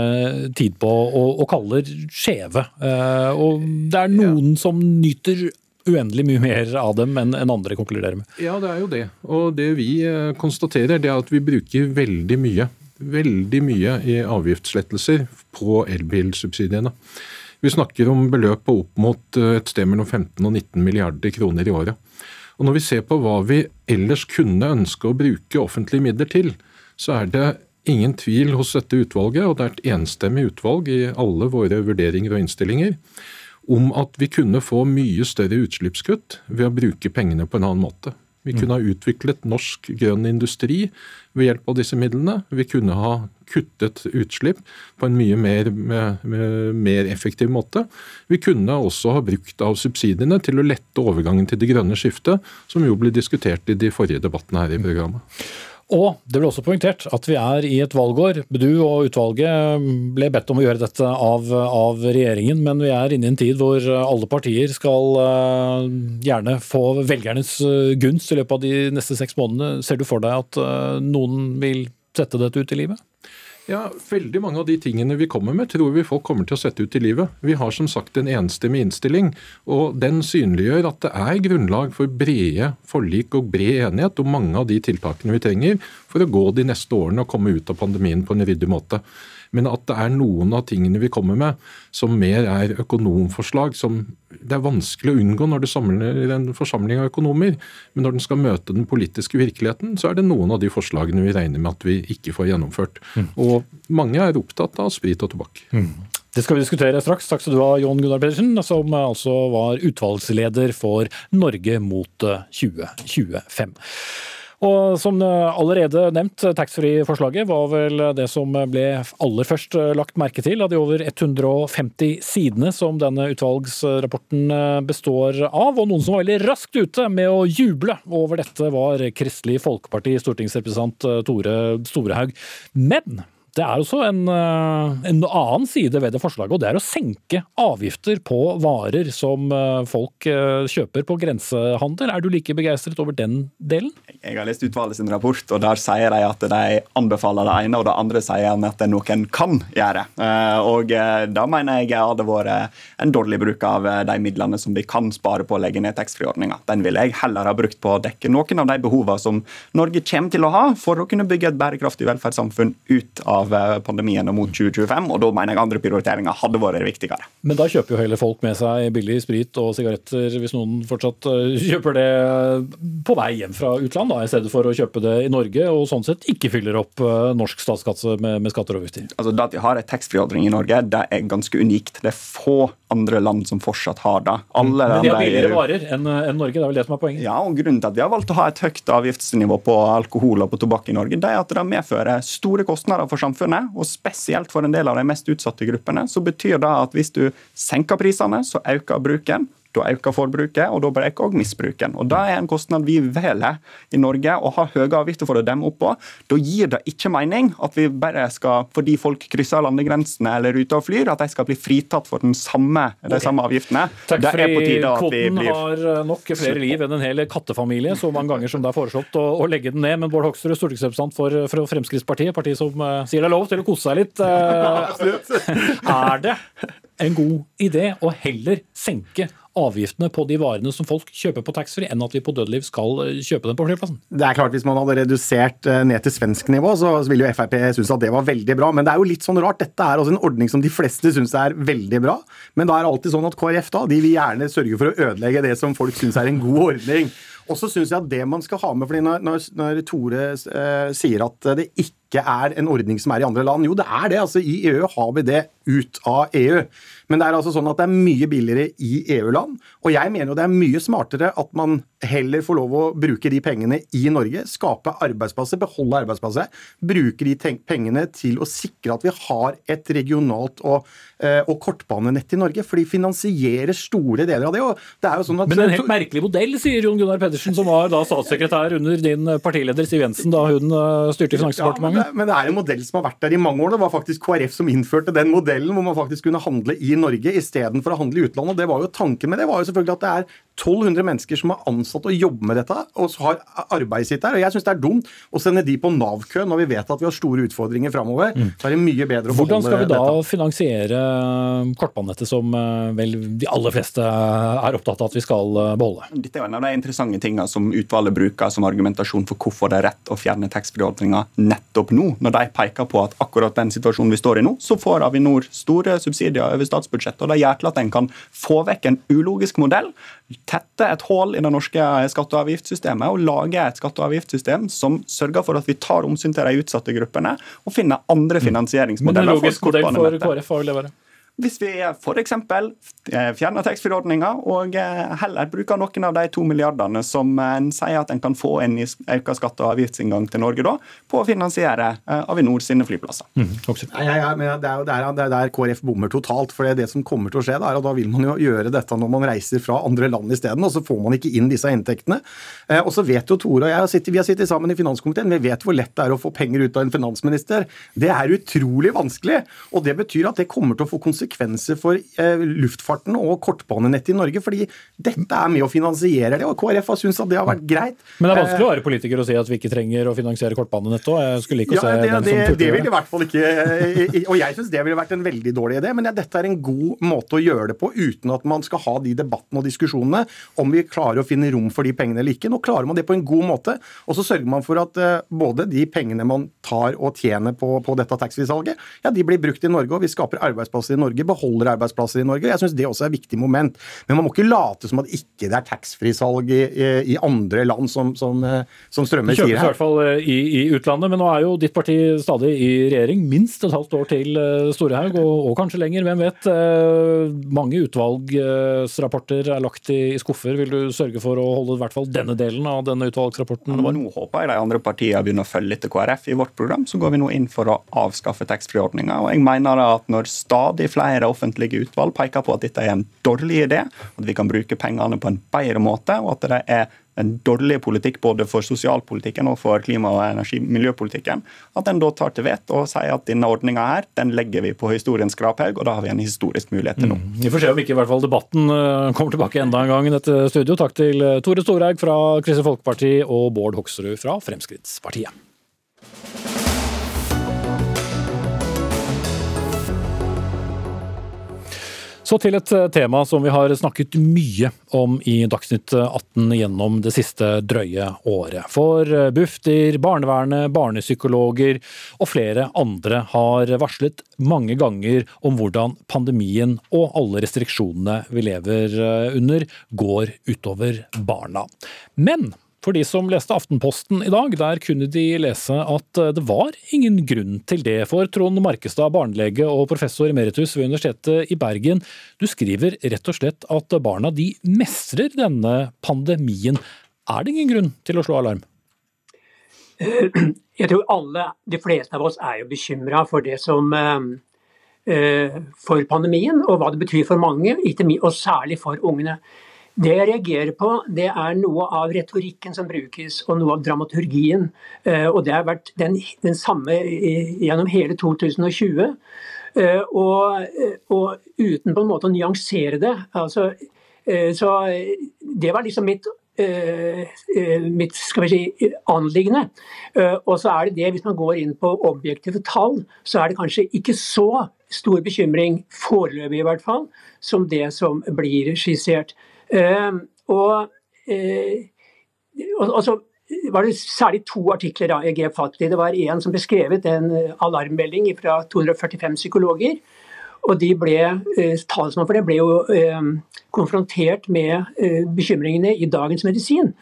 tid på og, og kaller skjeve. Uh, og det er noen ja. som nyter uendelig mye mer av dem enn andre konkluderer med. Ja, det er jo det. Og det vi konstaterer, det er at vi bruker veldig mye veldig mye i avgiftslettelser på elbilsubsidiene. Vi snakker om beløp på opp mot eh, et sted mellom 15 og 19 milliarder kroner i året. Og Når vi ser på hva vi ellers kunne ønske å bruke offentlige midler til, så er det ingen tvil hos dette utvalget, og det er et enstemmig utvalg i alle våre vurderinger og innstillinger, om at vi kunne få mye større utslippskutt ved å bruke pengene på en annen måte. Vi kunne ha utviklet norsk grønn industri ved hjelp av disse midlene. Vi kunne ha kuttet utslipp på en mye mer, mer, effektiv måte. Vi kunne også ha brukt av subsidiene til å lette overgangen til det grønne skiftet, som jo ble diskutert i de forrige debattene her i programmet. Og det ble også poengtert at vi er i et valgår. Du og utvalget ble bedt om å gjøre dette av, av, regjeringen, men vi er inne i en tid hvor alle partier skal uh, gjerne få velgernes uh, gunst i løpet av de neste seks månedene. Ser du for deg at uh, noen vil sette dette ut i livet? Ja, Veldig mange av de tingene vi kommer med, tror vi folk kommer til å sette ut i livet. Vi har som sagt en enstemmig innstilling, og den synliggjør at det er grunnlag for brede forlik og bred enighet om mange av de tiltakene vi trenger for å gå de neste årene og komme ut av pandemien på en ryddig måte. Men at det er noen av tingene vi kommer med som mer er økonomforslag, som det er vanskelig å unngå når du samler en forsamling av økonomer. Men når den skal møte den politiske virkeligheten, så er det noen av de forslagene vi regner med at vi ikke får gjennomført. Mm. Og mange er opptatt av sprit og tobakk. Mm. Det skal vi diskutere straks. Takk skal du ha, Jon Gunnar Pedersen, som altså var utvalgsleder for Norge mot 2025. Og som allerede nevnt, taxfree-forslaget var vel det som ble aller først lagt merke til av de over 150 sidene som denne utvalgsrapporten består av. Og noen som var veldig raskt ute med å juble over dette, var Kristelig Folkeparti stortingsrepresentant Tore Storehaug. Men det er også en, eh, en, annen side ved det forslaget, og det er å senke avgifter på varer som eh, folk eh, kjøper på grensehandel. Er du like begeistret over den delen? Jeg har lest utvalget sin rapport, og der sier de at de anbefaler det ene, og det andre sier at det noen kan gjøre. Og da mener jeg hadde vært en dårlig bruk av de midlene som vi kan spare på å legge ned taxfree-ordninga. Den ville jeg heller ha brukt på å dekke noen av de behovene som Norge kommer til å ha for å kunne bygge et bærekraftig velferdssamfunn ut av av pandemien og mot 2025. og Da mener jeg andre prioriteringer hadde vært viktigere. Men da kjøper jo heller folk med seg billig sprit og sigaretter, hvis noen fortsatt eh, kjøper det på vei hjem fra utland, da, i stedet for å kjøpe det i Norge, og sånn sett ikke fyller opp eh, norsk statskasse med, med skatter og avgifter? Altså, det at vi har en taxfree-ordning i Norge, det er ganske unikt. Det er få andre land som fortsatt har det. Alle Men de har billigere varer enn en Norge, det er vel det som er poenget? Ja, og Grunnen til at vi har valgt å ha et høyt avgiftsnivå på alkohol og på tobakk i Norge, det er at det medfører store kostnader for samfunnet samfunnet, og spesielt for en del av de mest utsatte gruppene, så betyr det at hvis du senker prisene, så øker bruken. Da øker forbruket, og da øker også misbruken. Og Det er en kostnad vi velger i Norge å ha høye avgifter for å demme opp på. Da gir det ikke mening at vi bare skal, fordi folk krysser landegrensene eller er ute og flyr, at de skal bli fritatt for samme, de okay. samme avgiftene. Taxfree-kvoten har eh, nok flere liv enn en hel kattefamilie, så mange ganger som det er foreslått å, å legge den ned. Men Bård Hoksrud, stortingsrepresentant for, for Fremskrittspartiet, partiet som uh, sier det er lov til å kose seg litt. (laughs) Uh, er det en god idé å heller senke avgiftene på de varene som folk kjøper på taxfree, enn at vi på Dødeliv skal eh, kjøpe dem på flyplassen? Det er klart, Hvis man hadde redusert eh, ned til svensk nivå, så ville jo Frp synes at det var veldig bra. Men det er jo litt sånn rart. Dette er også en ordning som de fleste synes er veldig bra. Men da er det alltid sånn at KrF da, de vil gjerne sørge for å ødelegge det som folk synes er en god ordning. Og så syns jeg at det man skal ha med, fordi når, når Tore eh, sier at det ikke er en ordning som er i andre land, jo det er det. altså I EU har vi det ut av EU. Men det er altså sånn at det er mye billigere i EU-land. Og jeg mener jo det er mye smartere at man heller får lov å bruke de pengene i Norge. Skape arbeidsplasser, beholde arbeidsplasser. Bruke de pengene til å sikre at vi har et regionalt og, eh, og kortbanenett i Norge. For de finansierer store deler av det. Og det er jo sånn at, Men en helt merkelig modell, sier Jon Gunnar Pedersen, som var da statssekretær under din partileder Siv Jensen da hun eh, styrte Finansdepartementet. Ja, men, det, men det er en modell som har vært der i mange år. Det var faktisk KrF som innførte den modellen, hvor man faktisk kunne handle i Norge istedenfor å handle i utlandet. Det var jo Tanken med det var jo selvfølgelig at det er 1200 mennesker som er ansatt og jobber med dette, og har arbeidet sitt der. og Jeg syns det er dumt å sende de på Nav-kø når vi vet at vi har store utfordringer framover. Mm. Så er det mye bedre å Hvordan skal vi da dette. finansiere kortbanenettet, som eh, vel de aller fleste er opptatt av at vi skal eh, beholde? Dette er en av de interessante tingene som utvalget bruker som argumentasjon for hvorfor det er rett å fjerne taxfree-ordninga nettopp nå, når de peker på at akkurat den situasjonen vi står i nå, så får Avinor store subsidier over statsbudsjettet. og Det gjør til at en kan få vekk en ulogisk modell tette et hull i det norske skatte- og avgiftssystemet og lage et skatte- og avgiftssystem som sørger for at vi tar omsyn til de utsatte gruppene og finner andre mm. finansieringsmodeller. Men en logisk modell for KrF, vil det være? Hvis vi f.eks. Eh, fjerner taxfree-ordninga og eh, heller bruker noen av de to milliardene som en sier at en kan få inn i økt skatte- og avgiftsinngang til Norge da, på å finansiere eh, Avinor sine flyplasser. Mm, ja, ja, men det er jo der, der, der, KrF bommer totalt. for det er det som kommer til å skje, er at da vil man jo gjøre dette når man reiser fra andre land isteden, og så får man ikke inn disse inntektene. Og så vet jo Tore og jeg, sitter, vi har sittet sammen i finanskomiteen, vi vet hvor lett det er å få penger ut av en finansminister. Det er utrolig vanskelig, og det betyr at det kommer til å få konsekvenser konsekvenser for eh, luftfarten og kortbanenettet i Norge. fordi dette er med å finansiere det, og KrF har syntes at det har vært greit. Men det er vanskelig å være politiker og si at vi ikke trenger å finansiere kortbanenettet òg. Jeg skulle like å ja, se det, den det, som det vil i hvert fall ikke eh, Og jeg syns det ville vært en veldig dårlig idé, men ja, dette er en god måte å gjøre det på uten at man skal ha de debattene og diskusjonene om vi klarer å finne rom for de pengene eller ikke. Nå klarer man det på en god måte, og så sørger man for at eh, både de pengene man tar og tjener på, på dette taxfree-salget, ja, de blir brukt i Norge, og vi skaper arbeidsplasser i Norge, beholder arbeidsplasser i Norge. Jeg syns det også er et viktig moment. Men man må ikke late som at ikke det er taxfree-salg i, i, andre land, som, som, eh, som Strømme Det sier kjøpes i hvert fall eh, i, i utlandet, men nå er jo ditt parti stadig i regjering. Minst et halvt år til eh, Storehaug, og, og kanskje lenger, hvem vet. Mange utvalgsrapporter er lagt i, i skuffer. Vil du sørge for å holde i hvert fall denne delen av denne utvalgsrapporten Ja, nå håper jeg de andre partiene begynner å følge etter KrF. I vårt program så går vi nå inn for å avskaffe taxfree-ordninga. Og jeg mener at når stadig flere offentlige utvalg peker på at dette er en dårlig idé, at vi kan bruke pengene på en bedre måte, og at det er en dårlig politikk både for sosialpolitikken og for klima- og energi- miljøpolitikken, at en da tar til vett og sier at denne ordninga her, den legger vi på historiens skraphaug, og da har vi en historisk mulighet til nå. Vi får se om ikke i hvert fall debatten eh, kommer tilbake enda en gang i dette studio. Takk til eh, Tore Storhaug fra Kristelig Folkeparti og Bård Hoksrud fra Fremskrittspartiet. Så til et eh, tema som vi har snakket mye om i Dagsnytt 18 gjennom det siste drøye året. For eh, Bufdir, barnevernet, barnepsykologer og flere andre har varslet mange ganger om hvordan pandemien og alle restriksjonene vi lever eh, under, går utover barna. Men for de som leste Aftenposten i dag, der kunne de lese at det var ingen grunn til det. For Trond Markestad, barnelege og professor emeritus ved Universitetet i Bergen, du skriver rett og slett at barna de mestrer denne pandemien. Er det ingen grunn til å slå alarm? (clears throat) Jeg tror alle, de fleste av oss er jo bekymra for det som eh, For pandemien og hva det betyr for mange, og særlig for ungene. Det jeg reagerer på, det er noe av retorikken som brukes, og noe av dramaturgien. Eh, Og det har vært den, den samme gjennom hele 2020. Eh, Og, og uten på en måte å nyansere det. Altså, eh, så det var liksom mitt mitt skal vi si, anliggende. Og så er det det, hvis man går inn på objektive tall, så er det kanskje ikke så stor bekymring, foreløpig i hvert fall, som det som blir skissert. Eh, Og, eh, og, og så var det særlig to artikler da jeg grep fatt i. Det var en som beskrevet en eh, alarmmelding fra 245 psykologer. Og de ble, eh, talsmann for det ble jo eh, konfrontert med eh, bekymringene i Dagens Medisin.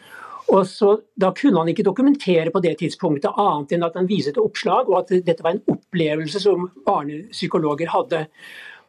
Og så, Da kunne han ikke dokumentere på det tidspunktet annet enn at han viste til oppslag, og at dette var en opplevelse som barnepsykologer hadde.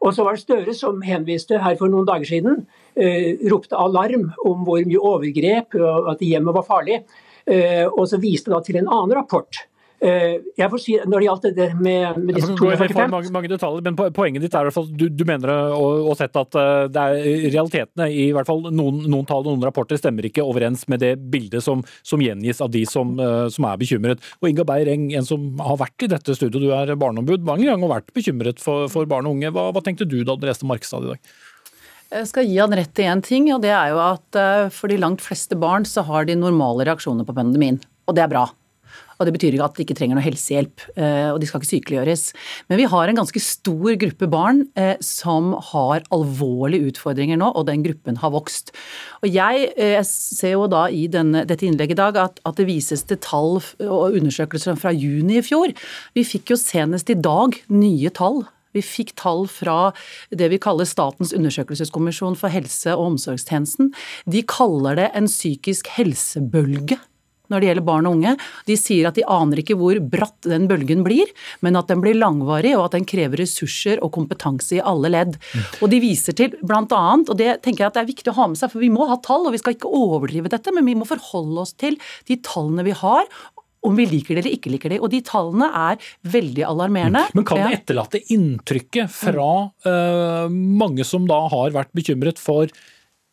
Og så var det Støre som henviste her for noen dager siden, eh, ropte alarm om hvor mye overgrep og at hjemmet var farlig. Eh, og så viste da til en annen rapport. Eh, jeg får si, Når det gjaldt det med, med disse for gå inn i 245 mange, mange detaljer, men Poenget ditt er i hvert fall, du, du mener å, og sett at eh, det er realitetene i hvert fall noen, noen tall og noen rapporter stemmer ikke overens med det bildet som, som gjengis av de som, eh, som er bekymret. Og Inga Beireng, en som har vært i dette studioet, du er barneombud mange ganger og vært bekymret for, for barn og unge. Hva, hva tenkte du da du leste Markstad i dag? Jeg skal gi han rett i én ting, og det er jo at for de langt fleste barn så har de normale reaksjoner på pandemien. Og det er bra. Og det betyr ikke at de ikke trenger noe helsehjelp, eh, og de skal ikke sykeliggjøres. Men vi har en ganske stor gruppe barn eh, som har alvorlige utfordringer nå, og den gruppen har vokst. Og jeg, eh, jeg ser jo da i denne, dette innlegget i dag at, at det vises til tall og undersøkelser fra juni i fjor. Vi fikk jo senest i dag nye tall vi fikk tall fra det vi kaller Statens undersøkelseskommisjon for helse- og omsorgstjenesten. De kaller det en psykisk helsebølge når det gjelder barn og unge. De sier at de aner ikke hvor bratt den bølgen blir, men at den blir langvarig og at den krever ressurser og kompetanse i alle ledd. Og de viser til annet, og det tenker jeg at det er viktig å ha med seg, for vi må ha tall, og vi skal ikke overdrive dette, men vi må forholde oss til de tallene vi har, om vi liker det eller ikke liker det. Og de tallene er veldig alarmerende. Men kan det etterlate inntrykket fra uh, mange som da har vært bekymret for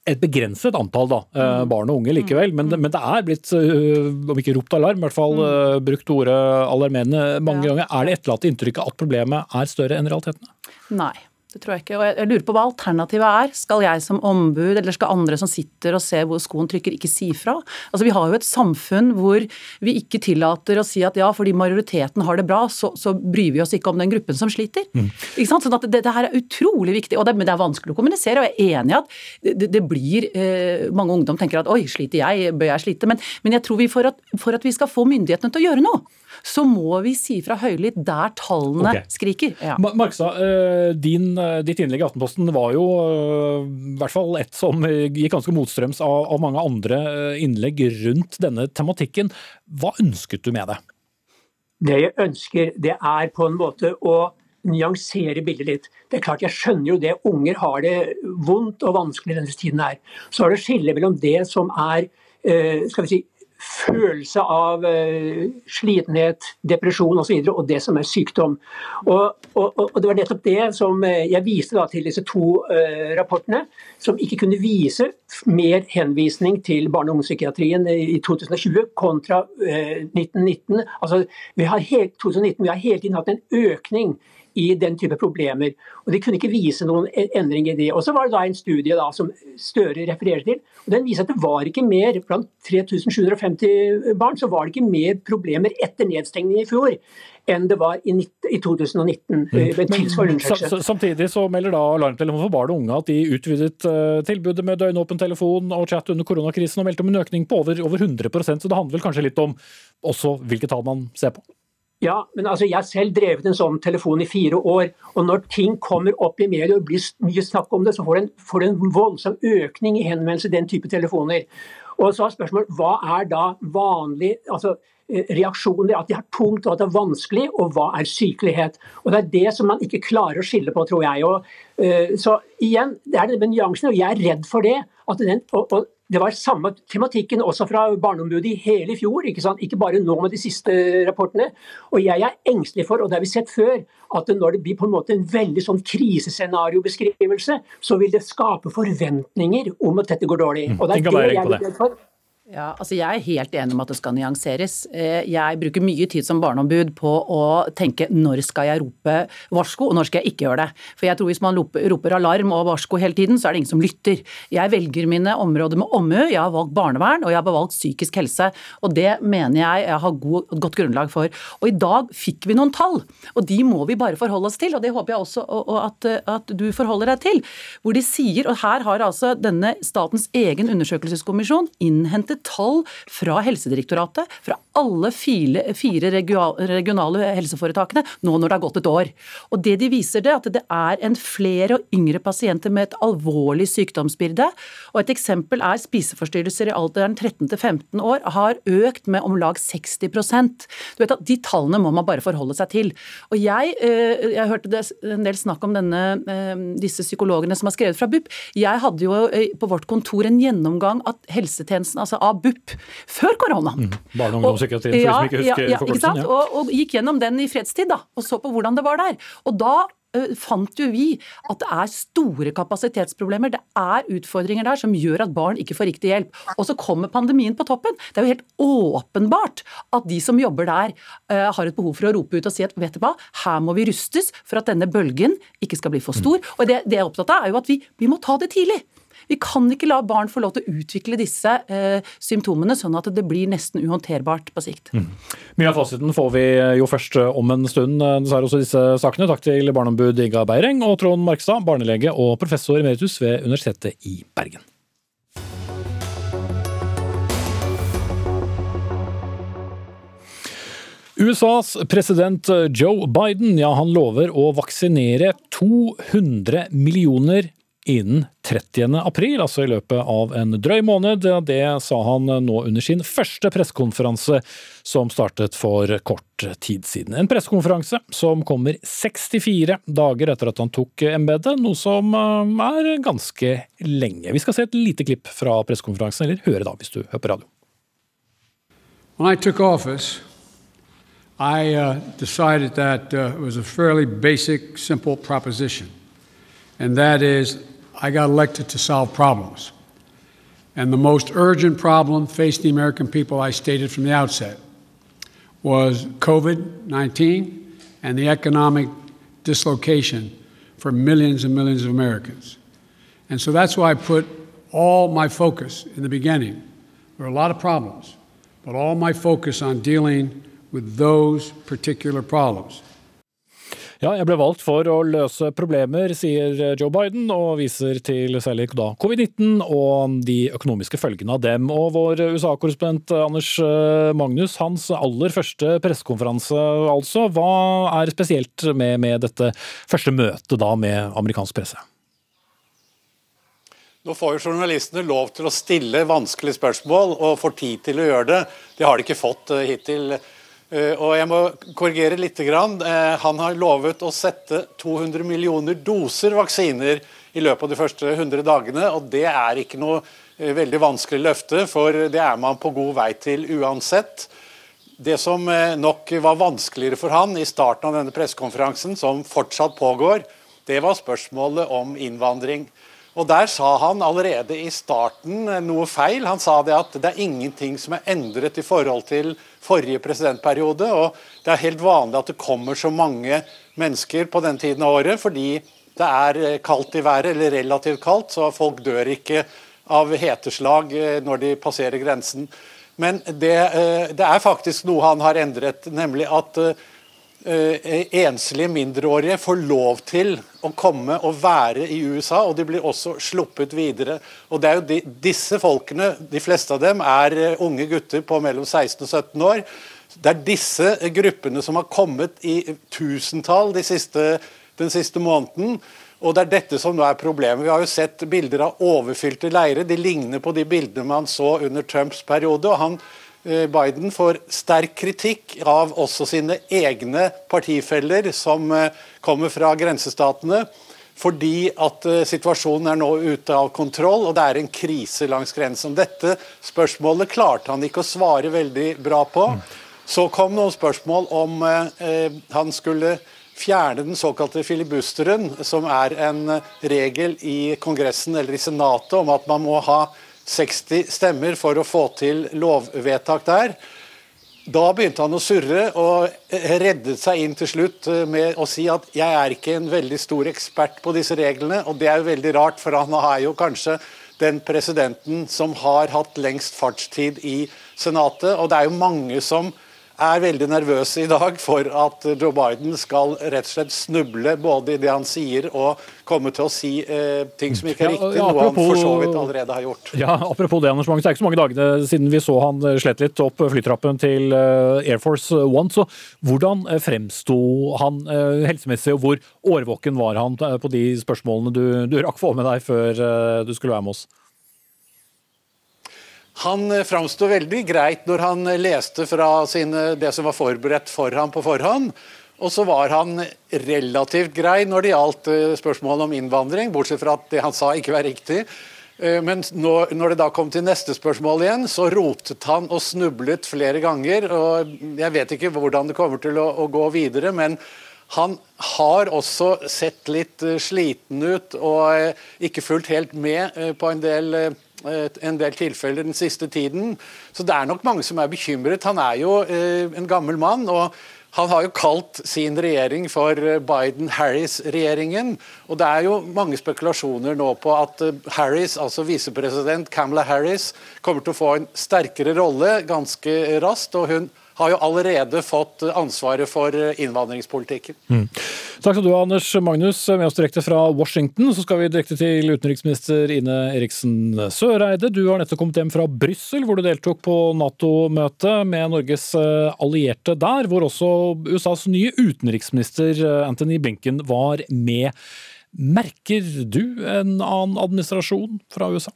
et begrenset antall da, eh, barn og unge likevel, men, det- men det er blitt, eh, om ikke ropt alarm, i hvert fall eh, brukt ordet alarmerende mange ganger. Er det etterlatte inntrykket at problemet er større enn realitetene? Nei. Det tror jeg ikke. Og jeg lurer på hva alternativet er. Skal jeg som ombud, eller skal andre som sitter og ser hvor skoen trykker, ikke si fra? Altså Vi har jo et samfunn hvor vi ikke tillater å si at ja, fordi majoriteten har det bra, så, så bryr vi oss ikke om den gruppen som sliter. Mm. Ikke sant? Sånn at det, det, her er utrolig viktig. og det, Men det er vanskelig å kommunisere, og jeg er enig i at det, det blir eh, Mange ungdom tenker at oi, sliter jeg, bør jeg slite? Men, men jeg tror vi for at, for at vi skal få myndighetene til å gjøre noe, så må vi si fra høylytt der tallene okay. skriker. Ja. Markstad, eh, din, eh, ditt innlegg i Aftenposten var jo eh, i hvert fall et som gikk ganske motstrøms av, av mange andre innlegg rundt denne tematikken. Hva ønsket du med det? Det jeg ønsker, det er på en måte å nyansere bildet litt. Det er klart, Jeg skjønner jo det. Unger har det vondt og vanskelig denne tiden her. Så er det skille mellom det som er skal vi si, følelse av uh, slitenhet, depresjon osv., og, så videre, og det som er sykdom. Og, og, og, Det var nettopp det som eh, jeg viste da, til disse to uh, rapportene, som ikke kunne vise mer henvisning til barne- og ungdomspsykiatrien i 2020 kontra uh, 1919. Altså, vi har helt, 2019 vi har hele tiden hatt en økning i den type problemer. Og De kunne ikke vise noen endring i det. Og Så var det da en studie da, som Støre refererer til. og Den viser at det var ikke mer blant 3750 barn så var det ikke mer problemer etter nedstengning i fjor enn det var i, 2019. Mm. Men, samtidig så melder da Alarmtelefonen for barn og unge at de utvidet uh, tilbudet med døgnåpen telefon og chat under koronakrisen og meldte om en økning på over, over 100% så det handler vel kanskje litt om også hvilke tall man ser på? Ja, men altså jeg har selv drevet en sånn telefon i fire år. Og når ting kommer opp i media og blir mye snakk om det, så får du en, en voldsom økning i henvendelser den type telefoner. Og så er spørsmålet hva er da vanlig altså eh, reaksjoner, at de har tungt og at det er vanskelig, og hva er sykelighet. Og Det er det som man ikke klarer å skille på, tror jeg. Og, uh, så igjen, det er det med nyansene, og jeg er redd for det. at den, og, og det var samme tematikken også fra Barneombudet i hele fjor, ikke, sant? ikke bare nå med de siste rapportene. Og jeg er engstelig for, og det har vi sett før, at når det blir på en måte en veldig sånn krisescenariobeskrivelse, så vil det skape forventninger om at dette går dårlig. Og det er det jeg er redd for. Ja, altså Jeg er helt enig om at det skal nyanseres. Eh, jeg bruker mye tid som barneombud på å tenke når skal jeg rope varsko, og når skal jeg ikke gjøre det. For jeg tror Hvis man roper alarm og varsko hele tiden, så er det ingen som lytter. Jeg velger mine områder med omhu. Jeg har valgt barnevern og jeg har valgt psykisk helse. Og det mener jeg jeg har god, godt grunnlag for. Og i dag fikk vi noen tall, og de må vi bare forholde oss til. Og det håper jeg også at, at du forholder deg til. Hvor de sier, og her har altså denne statens egen undersøkelseskommisjon innhentet innhentet tall fra Helsedirektoratet, fra alle fire, fire regionale helseforetakene, nå når det har gått et år. Og det de viser det, at det er en flere og yngre pasienter med et alvorlig sykdomsbilde. Og et eksempel er spiseforstyrrelser i alderen 13 til 15 år har økt med om lag 60% Du vet at De tallene må man bare forholde seg til. Og Jeg, eh, jeg hørte det en del snakk om denne, eh, disse psykologene som har skrevet fra BUP. Jeg hadde jo eh, på vårt kontor en gjennomgang at helsetjenesten, altså av BUP før korona. Mm. Barne- og ungdomspsykiatrien, for ja, de som ikke husker ja, ja, forkortelsen. Ja. Og, og, gikk gjennom den i fredstid da, og så på hvordan det var der. Og da fant jo vi at det er store kapasitetsproblemer. Det er utfordringer der som gjør at barn ikke får riktig hjelp. Og så kommer pandemien på toppen. Det er jo helt åpenbart at de som jobber der, uh, har et behov for å rope ut og si at vet du hva, her må vi rustes for at denne bølgen ikke skal bli for stor. Mm. Og det, det jeg er opptatt av, er jo at vi, vi må ta det tidlig. Vi kan ikke la barn få lov til å utvikle disse eh, symptomene sånn at det blir nesten uhåndterbart på sikt. Mm. Mye av fasiten får vi jo først om en stund. Dessverre også disse sakene. Takk til barneombud Inga Beireng og Trond Markstad, barnelege og professor emeritus ved Universitetet i Bergen. USAs president Joe Biden ja, han lover å vaksinere 200 millioner innen 30. april, altså i løpet av en drøy måned. Det sa han nå under sin første pressekonferanse, som startet for kort tid siden. En pressekonferanse som kommer 64 dager etter at han tok embetet, noe som eh, er ganske lenge. Vi skal se et lite klipp fra pressekonferansen, eller høre da, hvis du hører på radio. When I took office, I uh, decided that uh, it was a fairly basic, simple proposition, and that is I got elected to solve problems. And the most urgent problem facing the American people, I stated from the outset, was COVID 19 and the economic dislocation for millions and millions of Americans. And so that's why I put all my focus in the beginning. There are a lot of problems, but all my focus on dealing with those particular problems. Ja, jeg ble valgt for å løse problemer, sier Joe Biden, og viser til særlig da covid-19 og de økonomiske følgene av dem. Og vår USA-korrespondent Anders eh, Magnus, hans aller første pressekonferanse altså. Hva er spesielt med, med dette første møtet da med amerikansk presse? Nå får jo journalistene lov til å stille vanskelige spørsmål og får tid til å gjøre det. Det har de ikke fått eh, hittil. Eh, og jeg må korrigere litt. Eh, han har lovet å sette 200 millioner doser vaksiner i løpet av de første 100 dagene. og Det er ikke noe eh, veldig vanskelig løfte, for det er man på god vei til uansett. Det som nok var vanskeligere for han i starten av denne pressekonferansen, som fortsatt pågår, det var spørsmålet om innvandring. Og Der sa han allerede i starten noe feil. Han sa det at det er ingenting som er endret i forhold til forrige presidentperiode. og Det er helt vanlig at det kommer så mange mennesker på den tiden av året fordi det er eh, kaldt i været, eller relativt kaldt, så folk dør ikke av heteslag eh, når de passerer grensen. Men det, eh, det er faktisk noe han har endret, nemlig at enslige mindreårige får lov til å komme og være i USA, og de blir også sluppet videre. Og det er jo de, Disse folkene, de fleste av dem, er eh, unge gutter på mellom 16 og 17 år. Det er disse gruppene som har kommet i tusentall de siste, den siste måneden. Og det er dette som nå er problemet. Vi har jo sett bilder av overfylte leirer. De ligner på de bildene man så under Trumps periode. og han Eh, Biden får sterk kritikk av også sine egne partifeller som eh, kommer fra grensestatene, fordi at eh, situasjonen er nå ute av kontroll og det er en krise langs grensen. Dette spørsmålet klarte han ikke å svare veldig bra på. Så kom noen spørsmål om eh, han skulle fjerne den såkalte filibusteren, som er en regel i Kongressen eller i Senatet om at man må ha 60 stemmer for å få til lovvedtak der. Da begynte han å surre og reddet seg inn til slutt med å si at jeg er ikke en veldig stor ekspert på disse reglene, og det er jo veldig rart, for han er jo kanskje den presidenten som har hatt lengst fartstid i Senatet, og det er jo mange som er veldig nervøse i dag for at Joe Biden skal rett og slett snuble både i det han sier og komme til å si eh, ting som ikke er riktig, ja, apropos, noe han for så vidt allerede har gjort. Ja, Apropos det, Anders Magnus, det er ikke så mange dagene siden vi så han slett litt opp flytrappen til eh, Air Force One. så Hvordan eh, fremsto han eh, helsemessig, og hvor årvåken var han på de spørsmålene du, du rakk få med deg før du skulle være med oss? Han eh, framsto veldig greit når han eh, leste fra sine, det som var forberedt for ham på forhånd. Og så var han relativt grei når det gjaldt eh, spørsmålet om innvandring, bortsett fra at det han sa ikke var riktig. Men når, det da kom til neste spørsmål igjen, så rotet han og snublet flere ganger. og Jeg vet ikke hvordan det kommer til å, gå videre, men han har også sett litt sliten ut og ikke fulgt helt med på en del en del tilfeller den siste tiden. Så det er nok mange som er bekymret. Han er jo eh, en gammel mann. og han har jo kalt sin regjering for eh, Biden-Harris-regjeringen. Og det er jo mange spekulasjoner nå på at eh, Harris, altså visepresident Camela Harris, kommer til å få en sterkere rolle ganske raskt. og hun har jo allerede fått ansvaret for innvandringspolitikken. Mm. Takk skal du ha, Anders Magnus. Med oss direkte fra Washington så skal vi direkte til utenriksminister Ine Eriksen Søreide. Du har nettopp kommet hjem fra Brussel, hvor du deltok på Nato-møte med Norges eh, allierte der, hvor også USAs nye utenriksminister eh, Anthony Blinken var med. Merker du en annen administrasjon fra USA?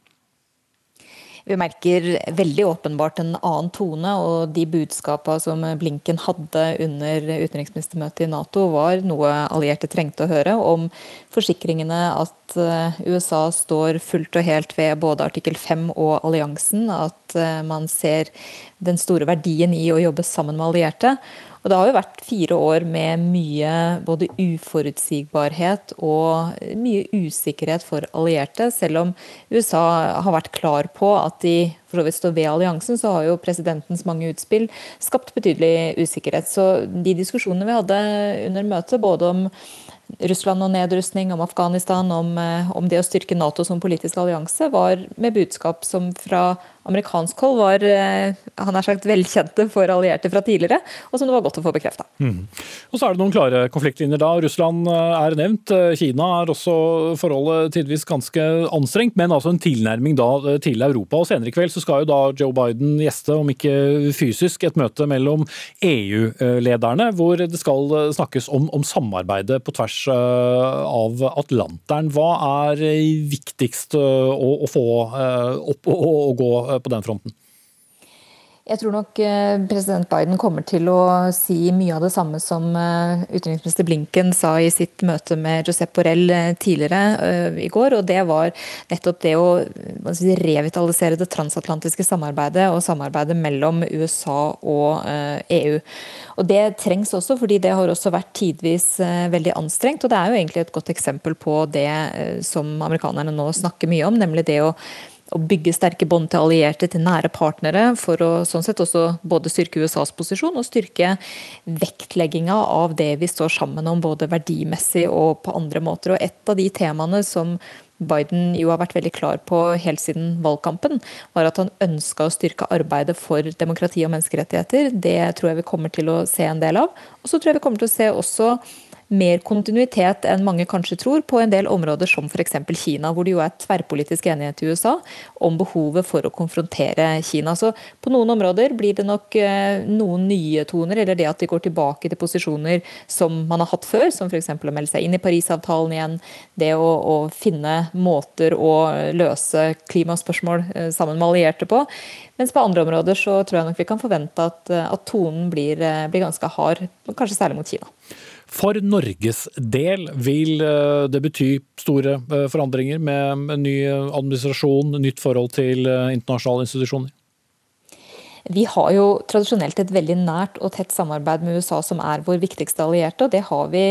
Vi merker veldig åpenbart en annen tone, og de budskapene som Blinken hadde under utenriksministermøtet i Nato, var noe allierte trengte å høre, om forsikringene at eh, USA står fullt og helt ved både artikkel 5 og alliansen, at eh, man ser den store verdien i å jobbe sammen med allierte. Og det har jo vært fire år med mye både uforutsigbarhet og mye usikkerhet for allierte. Selv om USA har vært klar på at de for så vidt står ved alliansen, så har jo presidentens mange utspill skapt betydelig usikkerhet. Så de diskusjonene vi hadde under møtet, både om Russland og nedrustning, om Afghanistan, om, om det å styrke Nato som politisk allianse, var med budskap som fra amerikansk hold var eh, han er sagt velkjente for allierte fra tidligere, og som det var godt å få bekrefta. Mm. Og så er det noen klare konfliktlinjer da. Russland eh, er nevnt. Eh, Kina er også forholdet tidvis ganske anstrengt, men altså en tilnærming da til Europa. Og Senere i kveld så skal jo da Joe Biden gjeste, om ikke fysisk, et møte mellom EU-lederne, hvor det skal snakkes om, om samarbeidet på tvers av Atlanteren. Hva er viktigst å, å få opp og, gå på den fronten? Jeg tror nok eh, president Biden kommer til å si mye av det samme som eh, utenriksminister Blinken sa i sitt møte med Josep Borrell eh, tidligere i går. og Det var nettopp det å revitalisere det transatlantiske samarbeidet og samarbeidet mellom USA og EU. E og Det trengs også, fordi det har også vært tidvis veldig anstrengt. og Det er jo egentlig et godt eksempel på det som amerikanerne nå snakker mye om, nemlig det å å bygge sterke bånd til allierte, til nære partnere, for å sånn sett også både styrke USAs posisjon og styrke vektlegginga av det vi står sammen om, både verdimessig og på andre måter. Og et av de temaene som Biden jo har vært veldig klar på helt siden valgkampen, var at han ønska å styrke arbeidet for demokrati og menneskerettigheter. Det tror jeg vi kommer til å se en del av. Og så tror jeg vi kommer til å se også mer kontinuitet enn mange kanskje tror, på en del områder som f.eks. Kina, hvor det jo er tverrpolitisk enighet i USA om behovet for å konfrontere Kina. Så på noen områder blir det nok eh, noen nye toner, eller det at de går tilbake til posisjoner som man har hatt før, som f.eks. å melde seg inn i Parisavtalen igjen, det å, å finne måter å løse klimaspørsmål eh, sammen med allierte på. Mens på andre områder så tror jeg nok vi kan forvente at, at tonen blir, eh, blir ganske hard, kanskje særlig mot Kina. For Norges del vil eh, det bety store eh, forandringer med ny administrasjon, nytt forhold til eh, internasjonale institusjoner? Vi har jo tradisjonelt et veldig nært og tett samarbeid med USA, som er vår viktigste allierte. og Det har vi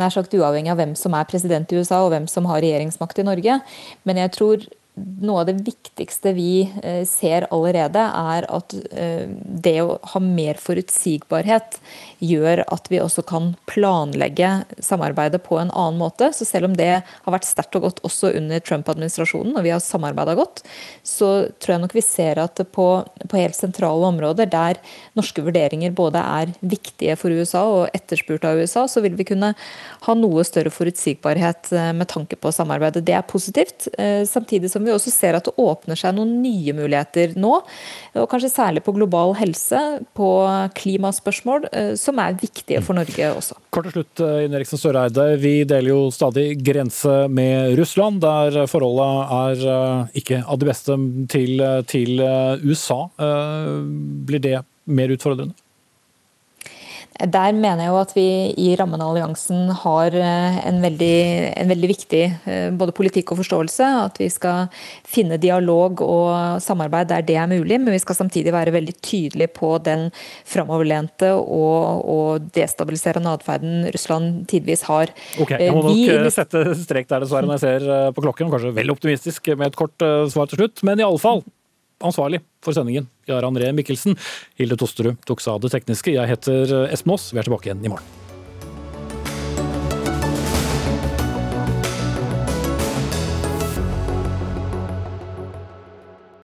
nær sagt uavhengig av hvem som er president i USA og hvem som har regjeringsmakt i Norge. Men jeg tror noe av det viktigste vi eh, ser allerede, er at eh, det å ha mer forutsigbarhet gjør at vi også kan planlegge samarbeidet på en annen måte. Så selv om det har vært sterkt og godt også under Trump-administrasjonen, og vi har samarbeida godt, så tror jeg nok vi ser at på, på, helt sentrale områder der norske vurderinger både er viktige for USA og etterspurt av USA, så vil vi kunne ha noe større forutsigbarhet eh, med tanke på samarbeidet. Det er positivt. samtidig som som vi også ser at det åpner seg noen nye muligheter nå. Og kanskje særlig på global helse, på klimaspørsmål, eh, som er viktige for Norge også. Kort til slutt, eh, Ine Eriksen Søreide. Vi deler jo stadig grense med Russland, der forholdet er eh, ikke av det beste til, til USA. Blir det mer utfordrende? Der mener jeg jo at vi i rammen av alliansen har eh, en veldig, en veldig, viktig eh, både politikk og forståelse. At vi skal finne dialog og samarbeid der det er mulig, men vi skal samtidig være veldig tydelige på den framoverlente og, og destabiliserende atferden Russland tidvis har. Ok, Jeg må eh, nok vi, sette strek der dessverre når jeg ser på klokken. Kanskje vel optimistisk med et kort svar til slutt, men i alle fall ansvarlig for sendingen, Jarand Ree Mikkelsen. Hilde Tosterud tok seg av det tekniske. Jeg heter Espen Aas. Vi er tilbake igjen i morgen.